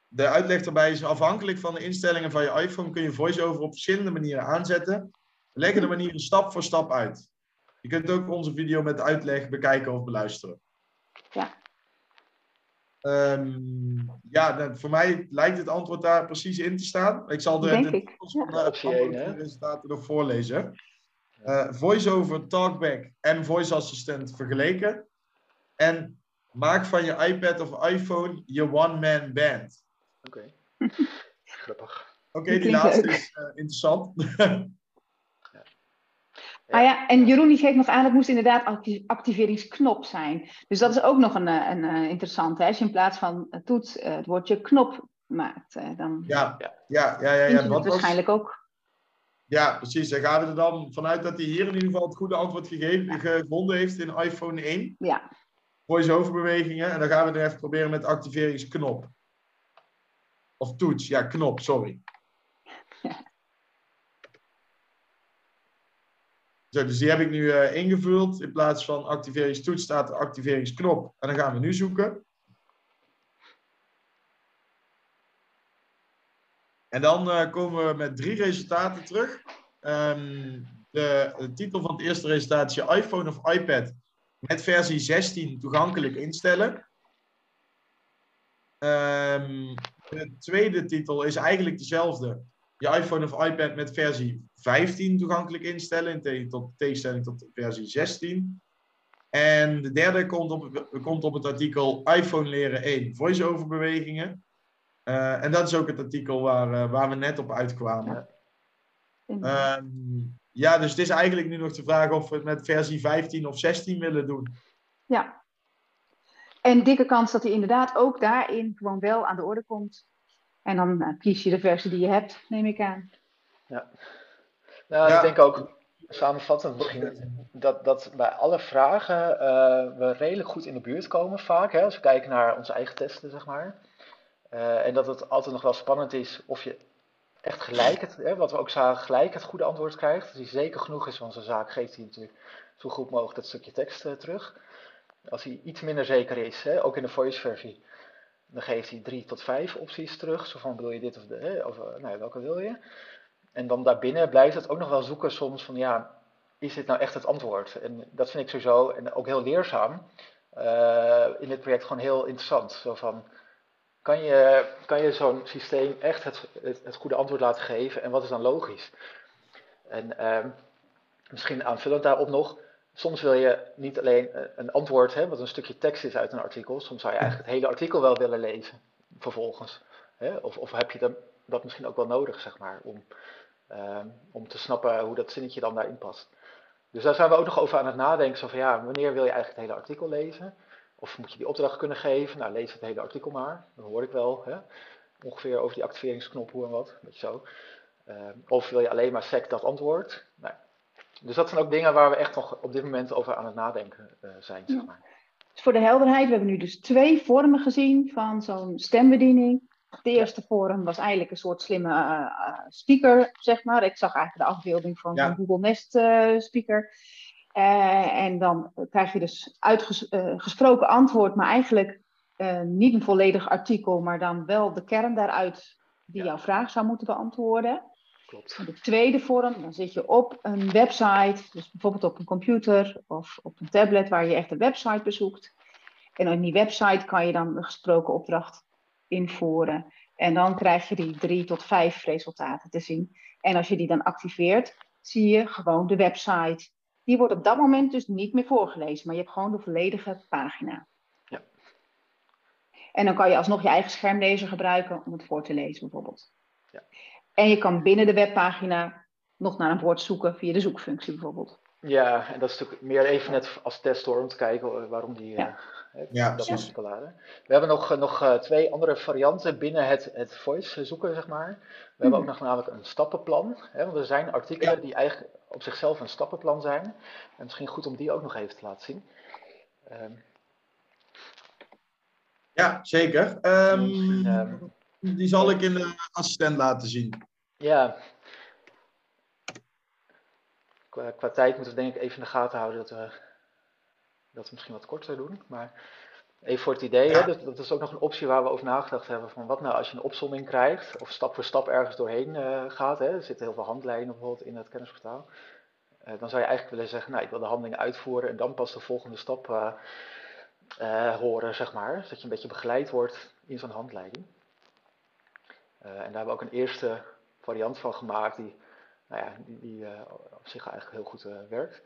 de uitleg daarbij is afhankelijk van de instellingen van je iPhone kun je voice-over op verschillende manieren aanzetten. We leggen de manieren stap voor stap uit. Je kunt ook onze video met uitleg bekijken of beluisteren. Ja. Ehm, ja, dat- voor mij lijkt het antwoord daar precies in te staan. Ik zal de, Denk resultaten nog voorlezen. Eh, voice-over, talkback en voice assistant vergeleken. En maak van je iPad of iPhone je one-man band. Oké, grappig. Oké, Die laatste leuk. is eh, interessant. Ah ja, en Jeroen die geeft nog aan, het moest inderdaad acti- activeringsknop zijn. Dus dat is ook nog een, eh, een eh, interessante. Hè? Als je in plaats van eh, toets het woordje knop maakt, dan ja, Ja. ja, ja, ja. Wat was, waarschijnlijk ook. ja, precies. Dan gaan we er dan vanuit dat hij hier in ieder geval het goede antwoord gegeven, gevonden heeft in iPhone 1. Ja, Voice-over bewegingen. En dan gaan we er even proberen met activeringsknop. Of toets, ja, knop, sorry. Dus die heb ik nu eh, ingevuld. In plaats van activeringstoets staat er activeringsknop. En dan gaan we nu zoeken. En dan eh, komen we met drie resultaten terug. Ehm, de, de titel van het eerste resultaat is je iPhone of iPad met versie 16 toegankelijk instellen. Ehm, de tweede titel is eigenlijk dezelfde. Je iPhone of iPad met versie 15 toegankelijk instellen, in tegen- tot, tegenstelling tot versie 16. En de derde komt op, komt op het artikel iPhone leren 1, voice-over bewegingen. Eh, en dat is ook het artikel waar, eh, waar we net op uitkwamen. inderdaad. Ehm, ja, dus het is eigenlijk nu nog de vraag of we het met versie 15 of 16 willen doen. ja. En dikke kans dat hij inderdaad ook daarin gewoon wel aan de orde komt. En dan eh, kies je de versie die je hebt, neem ik aan. Nou, Ja. ik denk ook, samenvattend misschien dat, dat bij alle vragen eh, we redelijk goed in de buurt komen vaak. Hè, als we kijken naar onze eigen testen, zeg maar. Eh, en dat het altijd nog wel spannend is of je echt gelijk, het, hè, wat we ook zagen, gelijk het goede antwoord krijgt. Als hij zeker genoeg is van zijn zaak, geeft hij natuurlijk zo goed mogelijk dat stukje tekst terug. Als hij iets minder zeker is, hè, ook in de voice versie, dan geeft hij drie tot vijf opties terug. Zo van, bedoel je dit of, de, of nou, welke wil je? En dan daarbinnen blijft het ook nog wel zoeken soms van, ja, is dit nou echt het antwoord? En dat vind ik sowieso, en ook heel leerzaam, uh, in dit project gewoon heel interessant. Zo van, kan je, kan je zo'n systeem echt het, het, goede antwoord laten geven en wat is dan logisch? En uh, misschien aanvullend daarop nog, soms wil je niet alleen een antwoord, hè, wat een stukje tekst is uit een artikel, soms zou je eigenlijk het hele artikel wel willen lezen, vervolgens. Hè? Of, of heb je dat, dat misschien ook wel nodig, zeg maar, om, uh, om te snappen hoe dat zinnetje dan daarin past. Dus daar zijn we ook nog over aan het nadenken. Zo van ja, wanneer wil je eigenlijk het hele artikel lezen? Of moet je die opdracht kunnen geven? Nou, lees het hele artikel maar. Dan hoor ik wel hè? ongeveer over die activeringsknop hoe en wat. Weet je zo. Uh, of wil je alleen maar sec dat antwoord? Dus dat zijn ook dingen waar we echt nog op dit moment over aan het nadenken uh, zijn. Zeg maar. Dus voor de helderheid, we hebben nu dus twee vormen gezien van zo'n stembediening. De eerste forum was eigenlijk een soort slimme uh, speaker, zeg maar. Ik zag eigenlijk de afbeelding van ja. een Google Nest uh, speaker. En dan krijg je dus uitgesproken antwoord, maar eigenlijk niet een volledig artikel, maar dan wel de kern daaruit die jouw vraag zou moeten beantwoorden. Klopt. De tweede vorm, dan zit je op een website, dus bijvoorbeeld op een computer of op een tablet waar je echt een website bezoekt. En op die website kan je dan een gesproken opdracht invoeren. En dan krijg je die drie tot vijf resultaten te zien. En als je die dan activeert, zie je gewoon de website. Die wordt op dat moment dus niet meer voorgelezen, maar je hebt gewoon de volledige pagina. Ja. En dan kan je alsnog je eigen schermlezer gebruiken om het voor te lezen, bijvoorbeeld. Ja. En je kan binnen de webpagina nog naar een woord zoeken via de zoekfunctie, bijvoorbeeld. Ja, en dat is natuurlijk meer even net als test hoor, om te kijken waarom die. Ja. Uh, Ja, dat precies. is We hebben nog, nog uh, twee andere varianten binnen het, het voice zoeken, zeg maar. We hebben ook nog namelijk een stappenplan. Hè, want er zijn artikelen Ja. die eigenlijk op zichzelf een stappenplan zijn. En misschien goed om die ook nog even te laten zien. Ehm, Ja, zeker. Misschien, ehm, die zal ik in de assistent laten zien. ja. Qua, qua tijd moeten we denk ik even in de gaten houden dat we, dat we misschien wat korter doen. Maar even voor het idee, Ja. hè, dat, dat is ook nog een optie waar we over nagedacht hebben. Van wat nou als je een opsomming krijgt of stap voor stap ergens doorheen eh, gaat. Hè, er zitten heel veel handlijnen bijvoorbeeld in het kennisportaal. Eh, dan zou je eigenlijk willen zeggen, nou ik wil de handeling uitvoeren en dan pas de volgende stap eh, horen, zeg maar. Zodat je een beetje begeleid wordt in zo'n handleiding. Eh, en daar hebben we ook een eerste variant van gemaakt die, nou ja, die, die eh, op zich eigenlijk heel goed eh, werkt.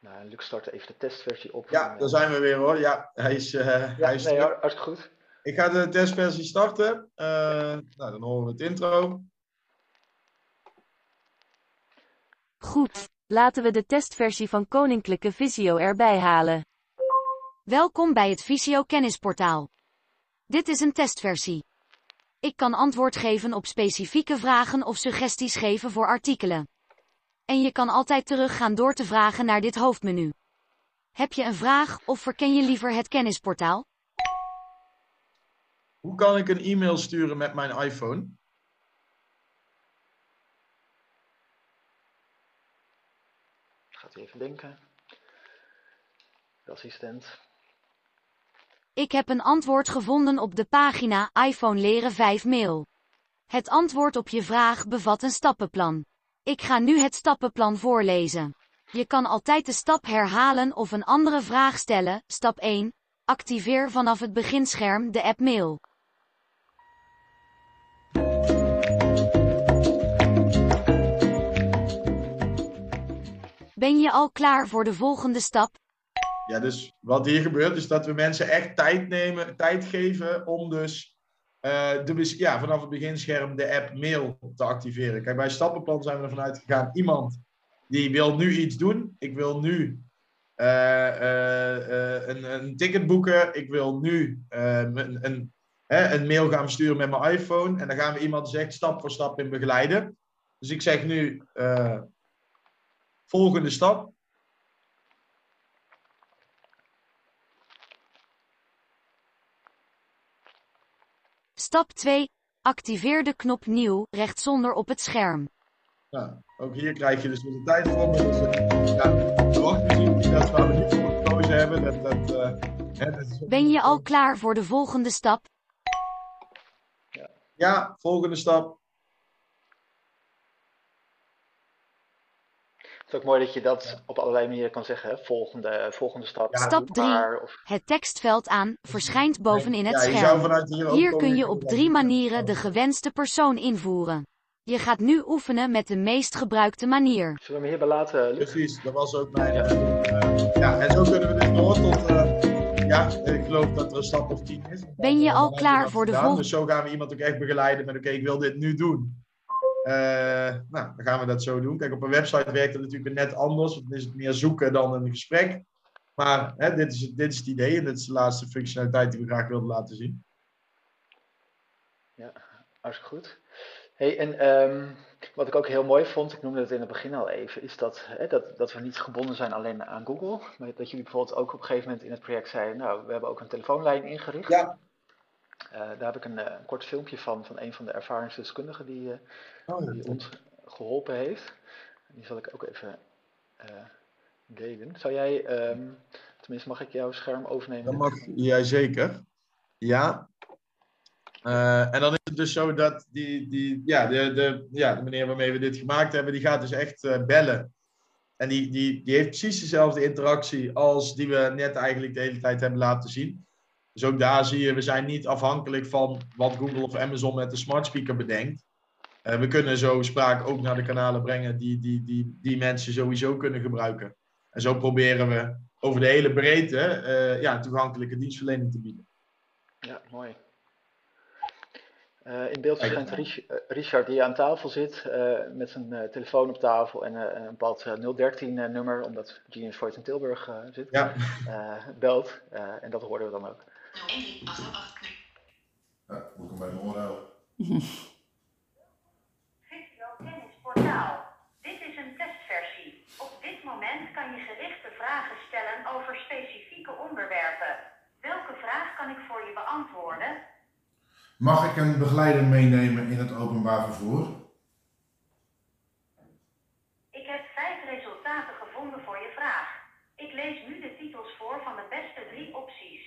Nou, Luc start even de testversie op. Ja, En, daar zijn we weer hoor. Ja, hij is, eh, ja, hij is nee, hartstikke goed. Ik ga de testversie starten. Eh, nou, dan horen we het intro. Goed, laten we de testversie van Koninklijke Visio erbij halen. Welkom bij het Visio Kennisportaal. Dit is een testversie. Ik kan antwoord geven op specifieke vragen of suggesties geven voor artikelen. En je kan altijd teruggaan door te vragen naar dit hoofdmenu. Heb je een vraag of verken je liever het kennisportaal? Hoe kan ik een e-mail sturen met mijn iPhone? Gaat u even denken. De assistent. Ik heb een antwoord gevonden op de pagina iPhone leren 5 mail. Het antwoord op je vraag bevat een stappenplan. Ik ga nu het stappenplan voorlezen. Je kan altijd de stap herhalen of een andere vraag stellen. Stap 1. Activeer vanaf het beginscherm de app mail. Ben je al klaar voor de volgende stap? Ja, dus wat hier gebeurt is dat we mensen echt tijd nemen, tijd geven om dus eh, de, ja, vanaf het beginscherm de app mail te activeren. Kijk, bij stappenplan zijn we ervan uitgegaan, iemand die wil nu iets doen. Ik wil nu eh, eh, een, een ticket boeken. Ik wil nu een, een, een mail gaan versturen met mijn iPhone. En dan gaan we iemand zegt stap voor stap in begeleiden. Dus ik zeg nu volgende stap. Stap 2. Activeer de knop nieuw rechtszonder op het scherm. Nou, ook hier krijg je dus de tijd voor. Dus, ja, de wachtmuziek, dat waar we niet voor gekozen hebben. Dat, dat, uh, hè, dat is... Ben je al klaar voor de volgende stap? Ja, volgende stap. Het is ook mooi dat je dat op allerlei manieren kan zeggen. Hè? Volgende, volgende stap. Ja. Stap 3. Of... Het tekstveld aan verschijnt bovenin het Ja, scherm. vanuit hier ook Hier kun je op drie manieren de gewenste persoon invoeren. Je gaat nu oefenen met de meest gebruikte manier. Zullen we hem hierbij laten, Luc? Precies, dat was ook mijn. eh, ja, en zo kunnen we dus door tot. eh, ja, ik geloof dat er een stap of tien is. Ben je al klaar voor de gedaan. vol- Dus zo gaan we iemand ook echt begeleiden met: oké, ik wil dit nu doen. Eh, nou, dan gaan we dat zo doen. Kijk, op een website werkt het natuurlijk net anders. want Dan is het meer zoeken dan een gesprek. Maar hè, dit, is, het- dit is het idee en dit is de laatste functionaliteit die we graag wilden laten zien. Hartstikke goed. Hey, en ehm, wat ik ook heel mooi vond, ik noemde het in het begin al even, is dat, hè, dat, dat we niet gebonden zijn alleen aan Google. Maar dat jullie bijvoorbeeld ook op een gegeven moment in het project zeiden, nou, we hebben ook een telefoonlijn ingericht. Ja. Eh, daar heb ik een, eh, een kort filmpje van, van een van de ervaringsdeskundigen die, eh, Oh, die ons geholpen heeft. Die zal ik ook even delen. Zou jij, ehm, tenminste mag ik jouw scherm overnemen? Dat mag jij zeker. Ja. En dan is het dus zo dat die, die, ja, de, de, ja, de meneer waarmee we dit gemaakt hebben, die gaat dus echt bellen. En die, die, die heeft precies dezelfde interactie als die we net eigenlijk de hele tijd hebben laten zien. Dus ook daar zie je, we zijn niet afhankelijk van wat Google of Amazon met de smart speaker bedenkt. Eh, we kunnen zo spraak ook naar de kanalen brengen die, die, die, die mensen sowieso kunnen gebruiken. En zo proberen we over de hele breedte eh, ja, toegankelijke dienstverlening te bieden. Ja, mooi. Eh, in beeld verschijnt Rich- Richard die aan tafel zit met zijn telefoon op tafel en een bepaald 013-nummer, omdat Genius Voice in Tilburg zit, Ja, belt. En dat hoorden we dan ook. Ja, moet ik hem bij mijn oren houden. Visio Kennisportaal. Dit is een testversie. Op dit moment kan je gerichte vragen stellen over specifieke onderwerpen. Welke vraag kan ik voor je beantwoorden? Mag ik een begeleider meenemen in het openbaar vervoer? Ik heb vijf resultaten gevonden voor je vraag. Ik lees nu de titels voor van de beste drie opties.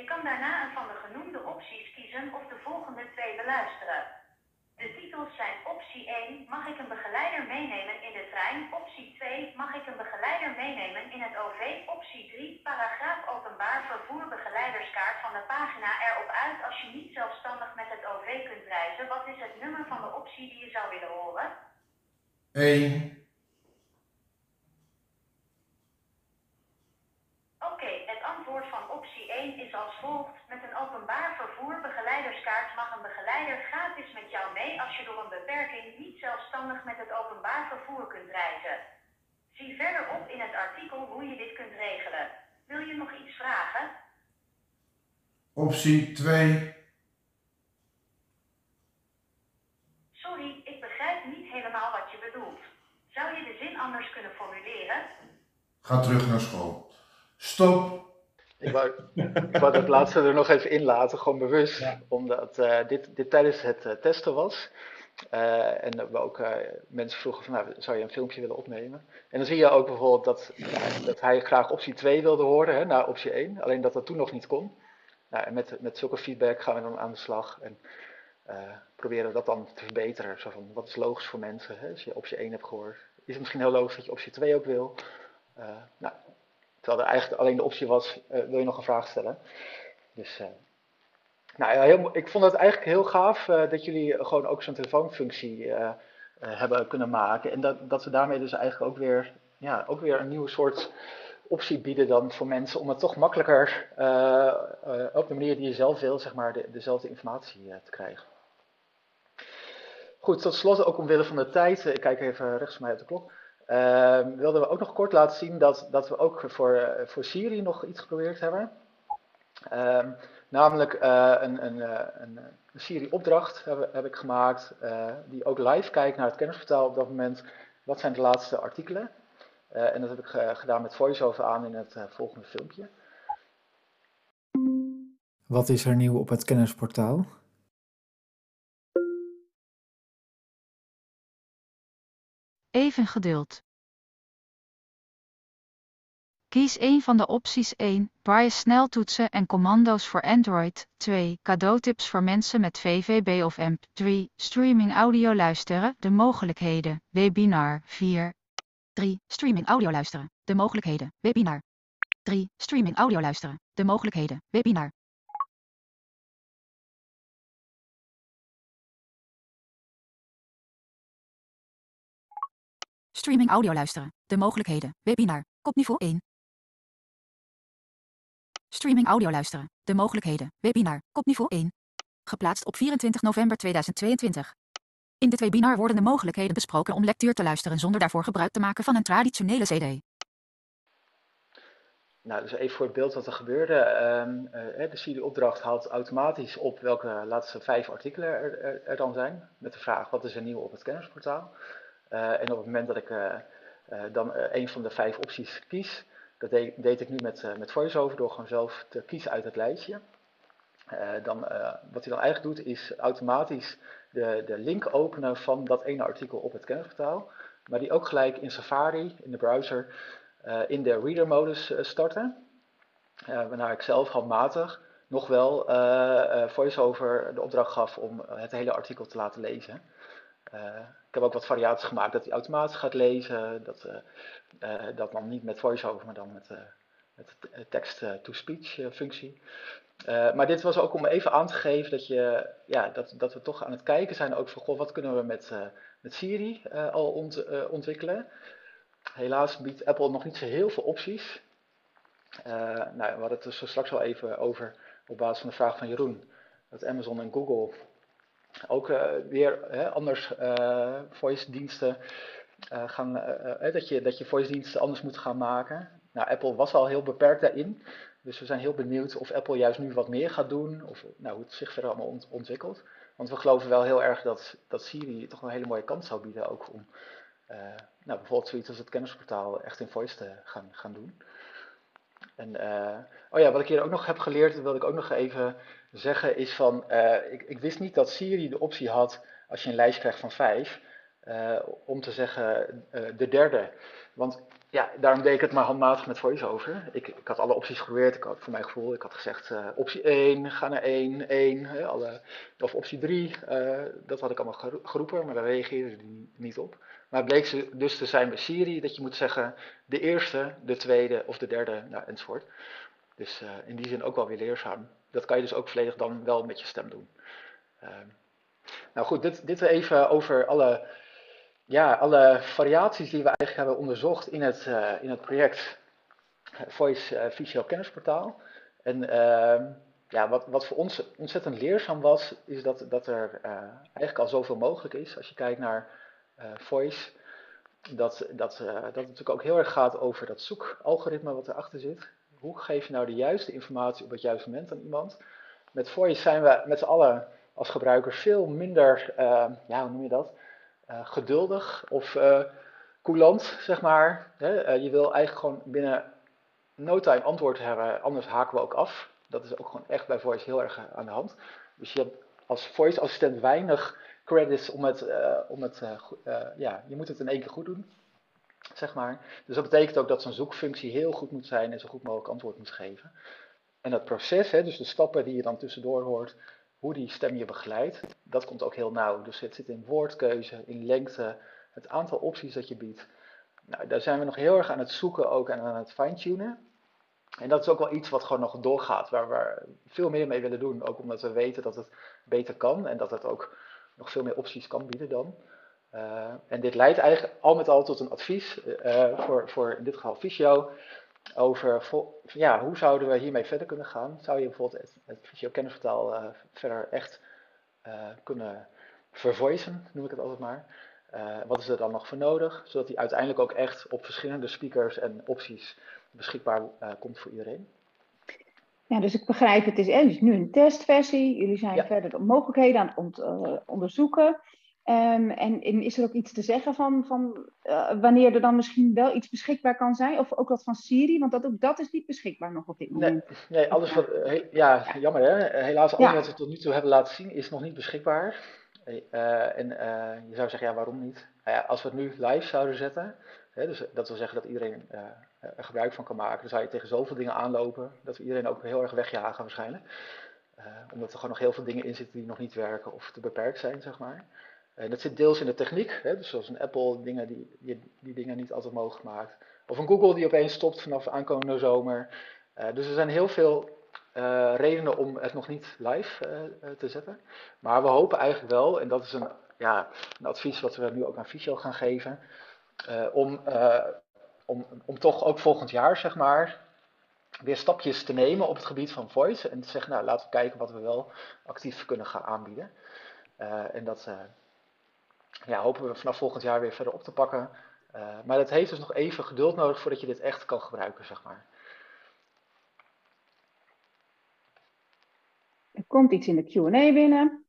Je kan daarna een van de genoemde opties kiezen of de volgende twee beluisteren. De titels zijn optie 1, mag ik een begeleider meenemen in de trein? Optie 2, mag ik een begeleider meenemen in het OV? Optie 3, paragraaf openbaar vervoer begeleiderskaart van de pagina erop uit als je niet zelfstandig met het OV kunt reizen. Wat is het nummer van de optie die je zou willen horen? 1. Oké, het antwoord van optie 1 is als volgt. Met een openbaar vervoer begeleiderskaart mag een begeleider gratis met jou mee als je door een beperking niet zelfstandig met het openbaar vervoer kunt reizen. Zie verderop in het artikel hoe je dit kunt regelen. Wil je nog iets vragen? Optie 2. Sorry, ik begrijp niet helemaal wat je bedoelt. Zou je de zin anders kunnen formuleren? Ga terug naar school. Stop. Ik wou, ik wou dat laatste er nog even in laten, gewoon bewust, Ja. omdat eh, dit, dit tijdens het eh, testen was. Eh, en we ook mensen vroegen van, nou, zou je een filmpje willen opnemen? En dan zie je ook bijvoorbeeld dat, dat hij graag optie 2 wilde horen, hè, na optie 1, alleen dat dat toen nog niet kon. Nou, en met, met zulke feedback gaan we dan aan de slag en proberen dat dan te verbeteren. Zo van, wat is logisch voor mensen? Hè? Als je optie 1 hebt gehoord, is het misschien heel logisch dat je optie 2 ook wil? Nou, terwijl er eigenlijk alleen de optie was, eh, wil je nog een vraag stellen? Dus, eh, nou ja, heel, ik vond het eigenlijk heel gaaf eh, dat jullie gewoon ook zo'n telefoonfunctie hebben kunnen maken. En dat, dat we daarmee dus eigenlijk ook weer, ja, ook weer een nieuwe soort optie bieden dan voor mensen om het toch makkelijker op de manier die je zelf wil, zeg maar, de, dezelfde informatie te krijgen. Goed, tot slot ook omwille van de tijd, ik kijk even rechts van mij op de klok, wilden we ook nog kort laten zien dat, dat we ook voor, eh, voor Siri nog iets geprobeerd hebben. Ehm, namelijk uh, een, een, een, een, serie opdracht heb, heb ik gemaakt, die ook live kijkt naar het kennisportaal op dat moment. Wat zijn de laatste artikelen? en dat heb ik gedaan met voice-over aan in het volgende filmpje. Wat is er nieuw op het kennisportaal? Even geduld. Kies een van de opties 1, Braille sneltoetsen en commando's voor Android, 2, cadeautips voor mensen met VVB of AMP, 3, streaming audio luisteren, de mogelijkheden, webinar, 4, 3, streaming audio luisteren, de mogelijkheden, webinar, 3, streaming audio luisteren, de mogelijkheden, webinar. Streaming audio luisteren. De mogelijkheden. Webinar. Kopniveau 1. Streaming audio luisteren. De mogelijkheden. Webinar. Kopniveau 1. Geplaatst op 24 november 2022. In dit webinar worden de mogelijkheden besproken om lectuur te luisteren zonder daarvoor gebruik te maken van een traditionele CD. Nou, dus even voor het beeld wat er gebeurde. Um, uh, de CD-opdracht haalt automatisch op welke laatste vijf artikelen er, er, dan zijn. Met de vraag wat is er nieuw op het kennisportaal. Uh, en op het moment dat ik uh, dan een van de vijf opties kies, dat deed, ik nu met, met VoiceOver door gewoon zelf te kiezen uit het lijstje. Dan, wat hij dan eigenlijk doet is automatisch de, de link openen van dat ene artikel op het kennisportaal. Maar die ook gelijk in Safari, in de browser, in de reader modus starten. waarna ik zelf handmatig nog wel VoiceOver de opdracht gaf om het hele artikel te laten lezen. Ik heb ook wat variaties gemaakt dat hij automatisch gaat lezen, dat uh, dat dan niet met voice-over, maar dan met, uh, met text-to-speech uh, functie. maar dit was ook om even aan te geven dat, je, ja, dat, dat we toch aan het kijken zijn ook van, goh, wat kunnen we met, met Siri al ont, ontwikkelen. Helaas biedt Apple nog niet zo heel veel opties. nou, we hadden het straks al even over op basis van de vraag van Jeroen. Dat Amazon en Google ook weer anders voice diensten uh, gaan, dat, je, dat je voice diensten anders moet gaan maken. Nou, Apple was al heel beperkt daarin. Dus we zijn heel benieuwd of Apple juist nu wat meer gaat doen. Of nou, hoe het zich verder allemaal ont ontwikkelt. Want we geloven wel heel erg dat, dat Siri toch een hele mooie kans zou bieden. Ook om nou, bijvoorbeeld zoiets als het kennisportaal echt in voice te gaan, gaan doen. En oh ja, wat ik hier ook nog heb geleerd, dat wilde ik ook nog even zeggen, is van, ik, ik wist niet dat Siri de optie had, als je een lijst krijgt van vijf, uh, om te zeggen de derde. Want ja, daarom deed ik het maar handmatig met voice-over. Ik, ik had alle opties geprobeerd. Ik had voor mijn gevoel, ik had gezegd optie 1, ga naar 1, 1. Hè, alle, of optie 3, dat had ik allemaal geroepen, maar daar reageerde die niet op. Maar bleek ze dus te zijn bij Siri dat je moet zeggen de eerste, de tweede of de derde, nou, enzovoort. Dus in die zin ook wel weer leerzaam. Dat kan je dus ook volledig dan wel met je stem doen. Ehm, nou goed, dit, dit even over alle ja, alle variaties die we eigenlijk hebben onderzocht in het, uh, in het project Voice uh, Visual Kennisportaal. En uh, ja, wat, wat voor ons ontzettend leerzaam was, is dat, dat er eigenlijk al zoveel mogelijk is. Als je kijkt naar Voice, dat, dat, dat het natuurlijk ook heel erg gaat over dat zoekalgoritme wat erachter zit. Hoe geef je nou de juiste informatie op het juiste moment aan iemand? Met Voice zijn we met z'n allen als gebruikers veel minder, ja, hoe noem je dat? geduldig of coulant, zeg maar. Je wil eigenlijk gewoon binnen no time antwoord hebben, anders haken we ook af. Dat is ook gewoon echt bij Voice heel erg aan de hand. Dus je hebt als Voice assistent weinig credits om het, om het ja, je moet het in één keer goed doen. Zeg maar. Dus dat betekent ook dat zo'n zoekfunctie heel goed moet zijn en zo goed mogelijk antwoord moet geven. En dat proces, hè, dus de stappen die je dan tussendoor hoort, hoe die stem je begeleidt, dat komt ook heel nauw. Dus het zit in woordkeuze, in lengte, het aantal opties dat je biedt. Nou, daar zijn we nog heel erg aan het zoeken ook en aan het fine-tunen. En dat is ook wel iets wat gewoon nog doorgaat, waar we veel meer mee willen doen. Ook omdat we weten dat het beter kan en dat het ook nog veel meer opties kan bieden dan. Uh, en dit leidt eigenlijk al met al tot een advies uh, voor, voor in dit geval Visio over ja, hoe zouden we hiermee verder kunnen gaan. Zou je bijvoorbeeld het, het visio-kennisvertaal uh, verder echt kunnen vervoicen, noem ik het altijd maar. Wat is er dan nog voor nodig, zodat die uiteindelijk ook echt op verschillende speakers en opties beschikbaar komt voor iedereen. Ja, dus ik begrijp, het is, nu een testversie. Jullie zijn Ja. verder de mogelijkheden aan het ont- eh, onderzoeken. Ehm, en, en is er ook iets te zeggen van, van eh, wanneer er dan misschien wel iets beschikbaar kan zijn? Of ook wat van Siri? Want dat, ook dat is niet beschikbaar nog op dit Nee, moment. nee alles wat, eh, he- ja, jammer hè. Helaas, alles Ja. wat we tot nu toe hebben laten zien is nog niet beschikbaar. En je zou zeggen, ja, waarom niet? Nou ja, als we het nu live zouden zetten, hè, dus dat wil zeggen dat iedereen gebruik van kan maken, dan zou je tegen zoveel dingen aanlopen, dat we iedereen ook heel erg wegjagen waarschijnlijk. Eh, omdat er gewoon nog heel veel dingen in zitten die nog niet werken of te beperkt zijn, zeg maar. En dat zit deels in de techniek, hè, dus zoals een Apple, dingen die, die, die dingen niet altijd mogelijk maakt. Of een Google die opeens stopt vanaf aankomende zomer. Eh, dus er zijn heel veel eh, redenen om het nog niet live eh, eh, te zetten. Maar we hopen eigenlijk wel, en dat is een, ja, een advies wat we nu ook aan Visio gaan geven, eh, om, eh, om, om toch ook volgend jaar, zeg maar, weer stapjes te nemen op het gebied van voice. En te zeggen, nou, laten we kijken wat we wel actief kunnen gaan aanbieden. Eh, en dat eh, ja, hopen we vanaf volgend jaar weer verder op te pakken. Eh, maar dat heeft dus nog even geduld nodig voordat je dit echt kan gebruiken, zeg maar. Er komt iets in de Q&A binnen.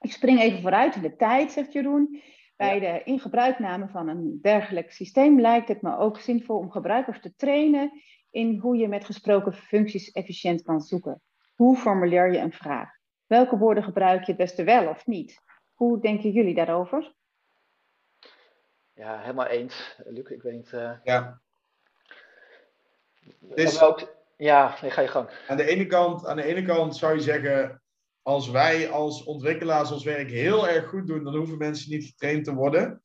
Ik spring even vooruit in de tijd, zegt Jeroen. Bij de ingebruikname van een dergelijk systeem lijkt het me ook zinvol om gebruikers te trainen in hoe je met gesproken functies efficiënt kan zoeken. Hoe formuleer je een vraag? Welke woorden gebruik je het beste wel of niet? Hoe denken jullie daarover? Ja, helemaal eens. Luc, ik weet niet. eh, Ja. we ook, ja, nee, ga je gang. Aan de, ene kant, aan de ene kant zou je zeggen, als wij als ontwikkelaars ons werk heel erg goed doen, dan hoeven mensen niet getraind te worden.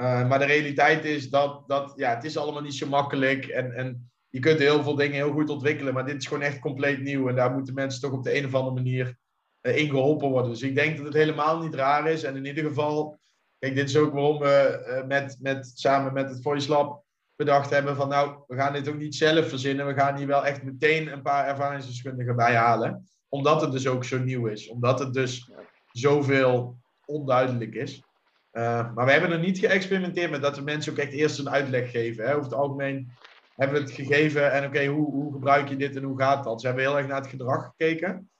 Uh, maar de realiteit is dat, dat ja, het is allemaal niet zo makkelijk. En, en je kunt heel veel dingen heel goed ontwikkelen, maar dit is gewoon echt compleet nieuw. En daar moeten mensen toch op de een of andere manier uh, in geholpen worden. Dus ik denk dat het helemaal niet raar is. En in ieder geval, kijk, dit is ook waarom we uh, met, met, samen met het Voice Lab bedacht hebben van nou, we gaan dit ook niet zelf verzinnen. We gaan hier wel echt meteen een paar ervaringsdeskundigen bij halen. Omdat het dus ook zo nieuw is. Omdat het dus zoveel onduidelijk is. Uh, maar we hebben er niet geëxperimenteerd met dat we mensen ook echt eerst een uitleg geven. Hè. Over het algemeen hebben we het gegeven en oké, okay, hoe, hoe gebruik je dit en hoe gaat dat? We hebben heel erg naar het gedrag gekeken.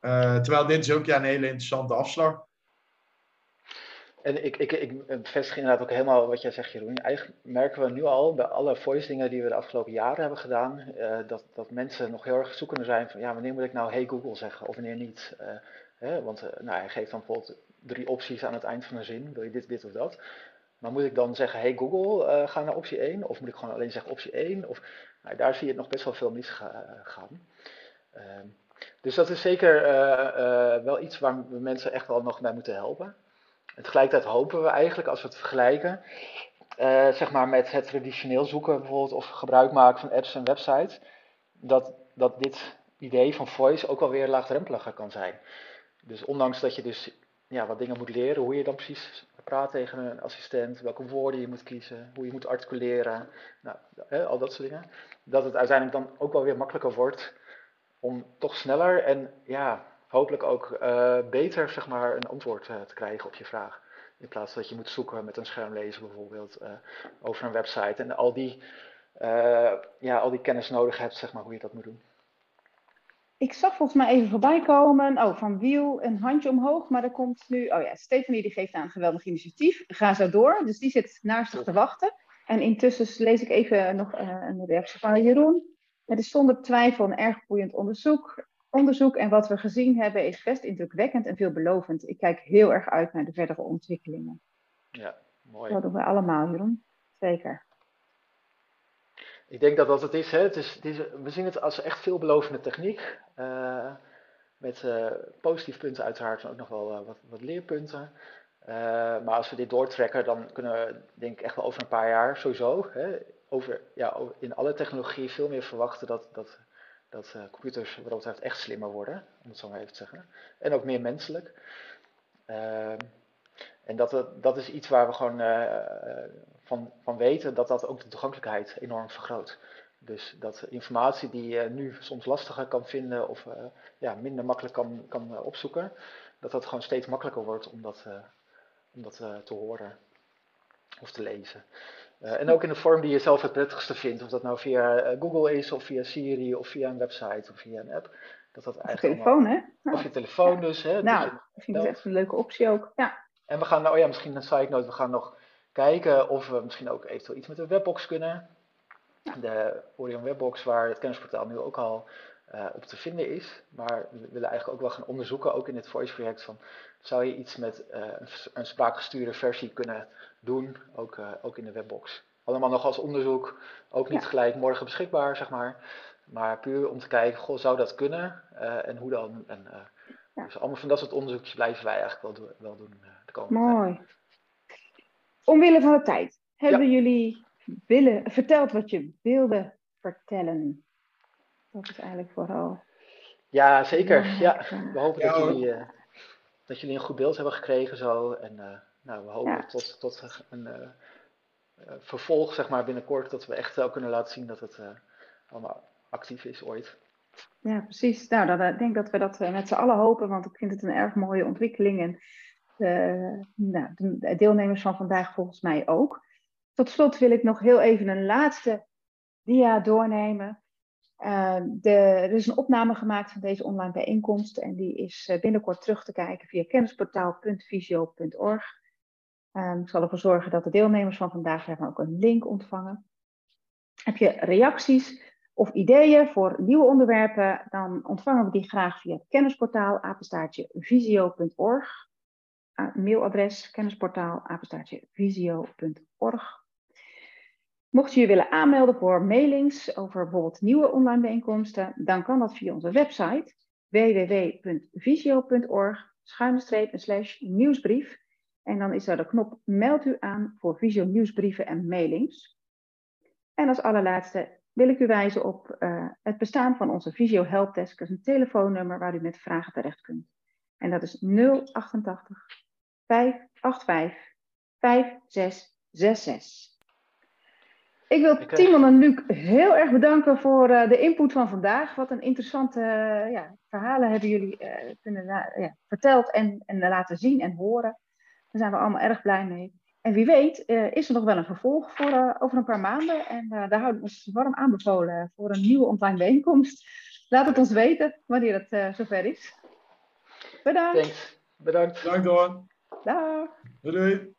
Uh, terwijl dit is ook ja, een hele interessante afslag. En ik, ik, ik bevestig inderdaad ook helemaal wat jij zegt, Jeroen. Eigenlijk merken we nu al bij alle voice dingen die we de afgelopen jaren hebben gedaan, uh, dat, dat mensen nog heel erg zoekende zijn van ja, wanneer moet ik nou hey Google zeggen of wanneer niet. Uh, hè? Want uh, nou, hij geeft dan bijvoorbeeld drie opties aan het eind van een zin. Wil je dit, dit of dat? Maar moet ik dan zeggen, hey Google, ga naar optie 1? Of moet ik gewoon alleen zeggen optie 1? Of, nou, daar zie je het nog best wel veel misgaan. dus dat is zeker wel iets waar we mensen echt wel nog bij moeten helpen. Tegelijkertijd hopen we eigenlijk, als we het vergelijken, uh, zeg maar met het traditioneel zoeken bijvoorbeeld, of gebruik maken van apps en websites, dat, dat dit idee van voice ook wel weer laagdrempeliger kan zijn. Dus ondanks dat je dus ja, wat dingen moet leren, hoe je dan precies praat tegen een assistent, welke woorden je moet kiezen, hoe je moet articuleren, nou, hè, al dat soort dingen, dat het uiteindelijk dan ook wel weer makkelijker wordt om toch sneller en ja, hopelijk ook uh, beter zeg maar, een antwoord uh, te krijgen op je vraag. In plaats dat je moet zoeken met een schermlezer bijvoorbeeld uh, over een website en al die, ja, al die kennis nodig hebt, zeg maar, hoe je dat moet doen. Ik zag volgens mij even voorbij komen, oh, van Wiel een handje omhoog, maar er komt nu, oh ja, Stephanie die geeft aan een geweldig initiatief, ga zo door, dus die zit naast zich te wachten. En intussen lees ik even nog een reactie van Jeroen. Het is zonder twijfel een erg boeiend onderzoek onderzoek en wat we gezien hebben is best indrukwekkend en veelbelovend. Ik kijk heel erg uit naar de verdere ontwikkelingen. Ja, mooi. Dat doen we allemaal, Jeroen. Zeker. Ik denk dat dat het is. Hè. Het is, het is we zien het als echt veelbelovende techniek. Uh, met uh, positieve punten uiteraard en ook nog wel uh, wat, wat, leerpunten. maar als we dit doortrekken, dan kunnen we denk ik echt wel over een paar jaar sowieso hè, over, ja, in alle technologie veel meer verwachten dat, dat dat uh, computers wat dat betreft echt slimmer worden, om het zo maar even te zeggen. En ook meer menselijk. Uh, en dat, dat is iets waar we gewoon uh, van, van weten dat dat ook de toegankelijkheid enorm vergroot. Dus dat informatie die je nu soms lastiger kan vinden of ja, minder makkelijk kan, kan opzoeken, dat dat gewoon steeds makkelijker wordt om dat, om dat te horen of te lezen. Eh, en ook in de vorm die je zelf het prettigste vindt. Of dat nou via eh, Google is, of via Siri, of via een website, of via een app. Dat dat eigenlijk telefoon, allemaal- hè? Of je telefoon dus. Hè, Nou, je- ik vind het echt een leuke optie ook. Ja, En we gaan, oh ja, misschien een side note, we gaan nog kijken of we misschien ook eventueel iets met een webbox kunnen. De Orion Webbox, waar het kennisportaal nu ook al eh, op te vinden is. Maar we willen eigenlijk ook wel gaan onderzoeken, ook in dit voice project, van zou je iets met eh, een, spraakgestuurde versie kunnen doen, ook, eh, ook in de webbox. Allemaal nog als onderzoek, ook niet Ja. gelijk morgen beschikbaar, zeg maar. Maar puur om te kijken, goh, zou dat kunnen? En hoe dan? En, Ja. Dus allemaal van dat soort onderzoekjes blijven wij eigenlijk wel, doen- wel doen de komende tijd. mooi. Omwille van de tijd, hebben jullie willen, verteld wat je wilde vertellen? Dat is eigenlijk vooral. Ja, zeker. Ja, we hopen Ja, dat, jullie, eh, dat jullie een goed beeld hebben gekregen zo. En eh, nou, we hopen Ja. tot, tot een eh, eh, vervolg, zeg maar, binnenkort, dat we echt wel kunnen laten zien dat het eh, allemaal actief is ooit. Ja, precies. Nou, dan, ik denk dat we dat met z'n allen hopen, want ik vind het een erg mooie ontwikkeling. En eh, nou, de deelnemers van vandaag volgens mij ook. Tot slot wil ik nog heel even een laatste dia doornemen. Eh, de, er is een opname gemaakt van deze online bijeenkomst en die is eh, binnenkort terug te kijken via kennisportaal.visio.org. Eh, ik zal ervoor zorgen dat de deelnemers van vandaag daarvan ook een link ontvangen. Heb je reacties of ideeën voor nieuwe onderwerpen, dan ontvangen we die graag via het kennisportaal apenstaartje visio.org. Ah, mailadres kennisportaal apenstaartje visio.org. Mocht je je willen aanmelden voor mailings over bijvoorbeeld nieuwe online bijeenkomsten, dan kan dat via onze website www.visio.org en nieuwsbrief. En dan is er de knop meld u aan voor Visio nieuwsbrieven en mailings. En als allerlaatste wil ik u wijzen op eh, het bestaan van onze Visio Helpdesk. Is een telefoonnummer waar u met vragen terecht kunt. En dat is 088 585 5666. Ik wil Ik, eh, Timon en Luc heel erg bedanken voor eh, de input van vandaag. Wat een interessante eh, ja, verhalen hebben jullie eh, kunnen ja, verteld en, en laten zien en horen. Daar zijn we allemaal erg blij mee. En wie weet eh, is er nog wel een vervolg voor eh, over een paar maanden. En eh, daar houden we ons warm aanbevolen voor een nieuwe online bijeenkomst. Laat het ons weten wanneer het eh, zover is. Bedankt. Thanks. Bedankt. Bedankt hoor. Dag. Doei doei.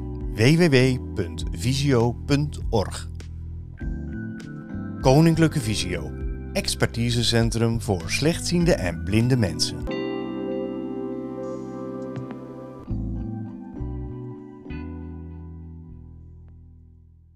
www.visio.org. Koninklijke Visio, expertisecentrum voor slechtziende en blinde mensen.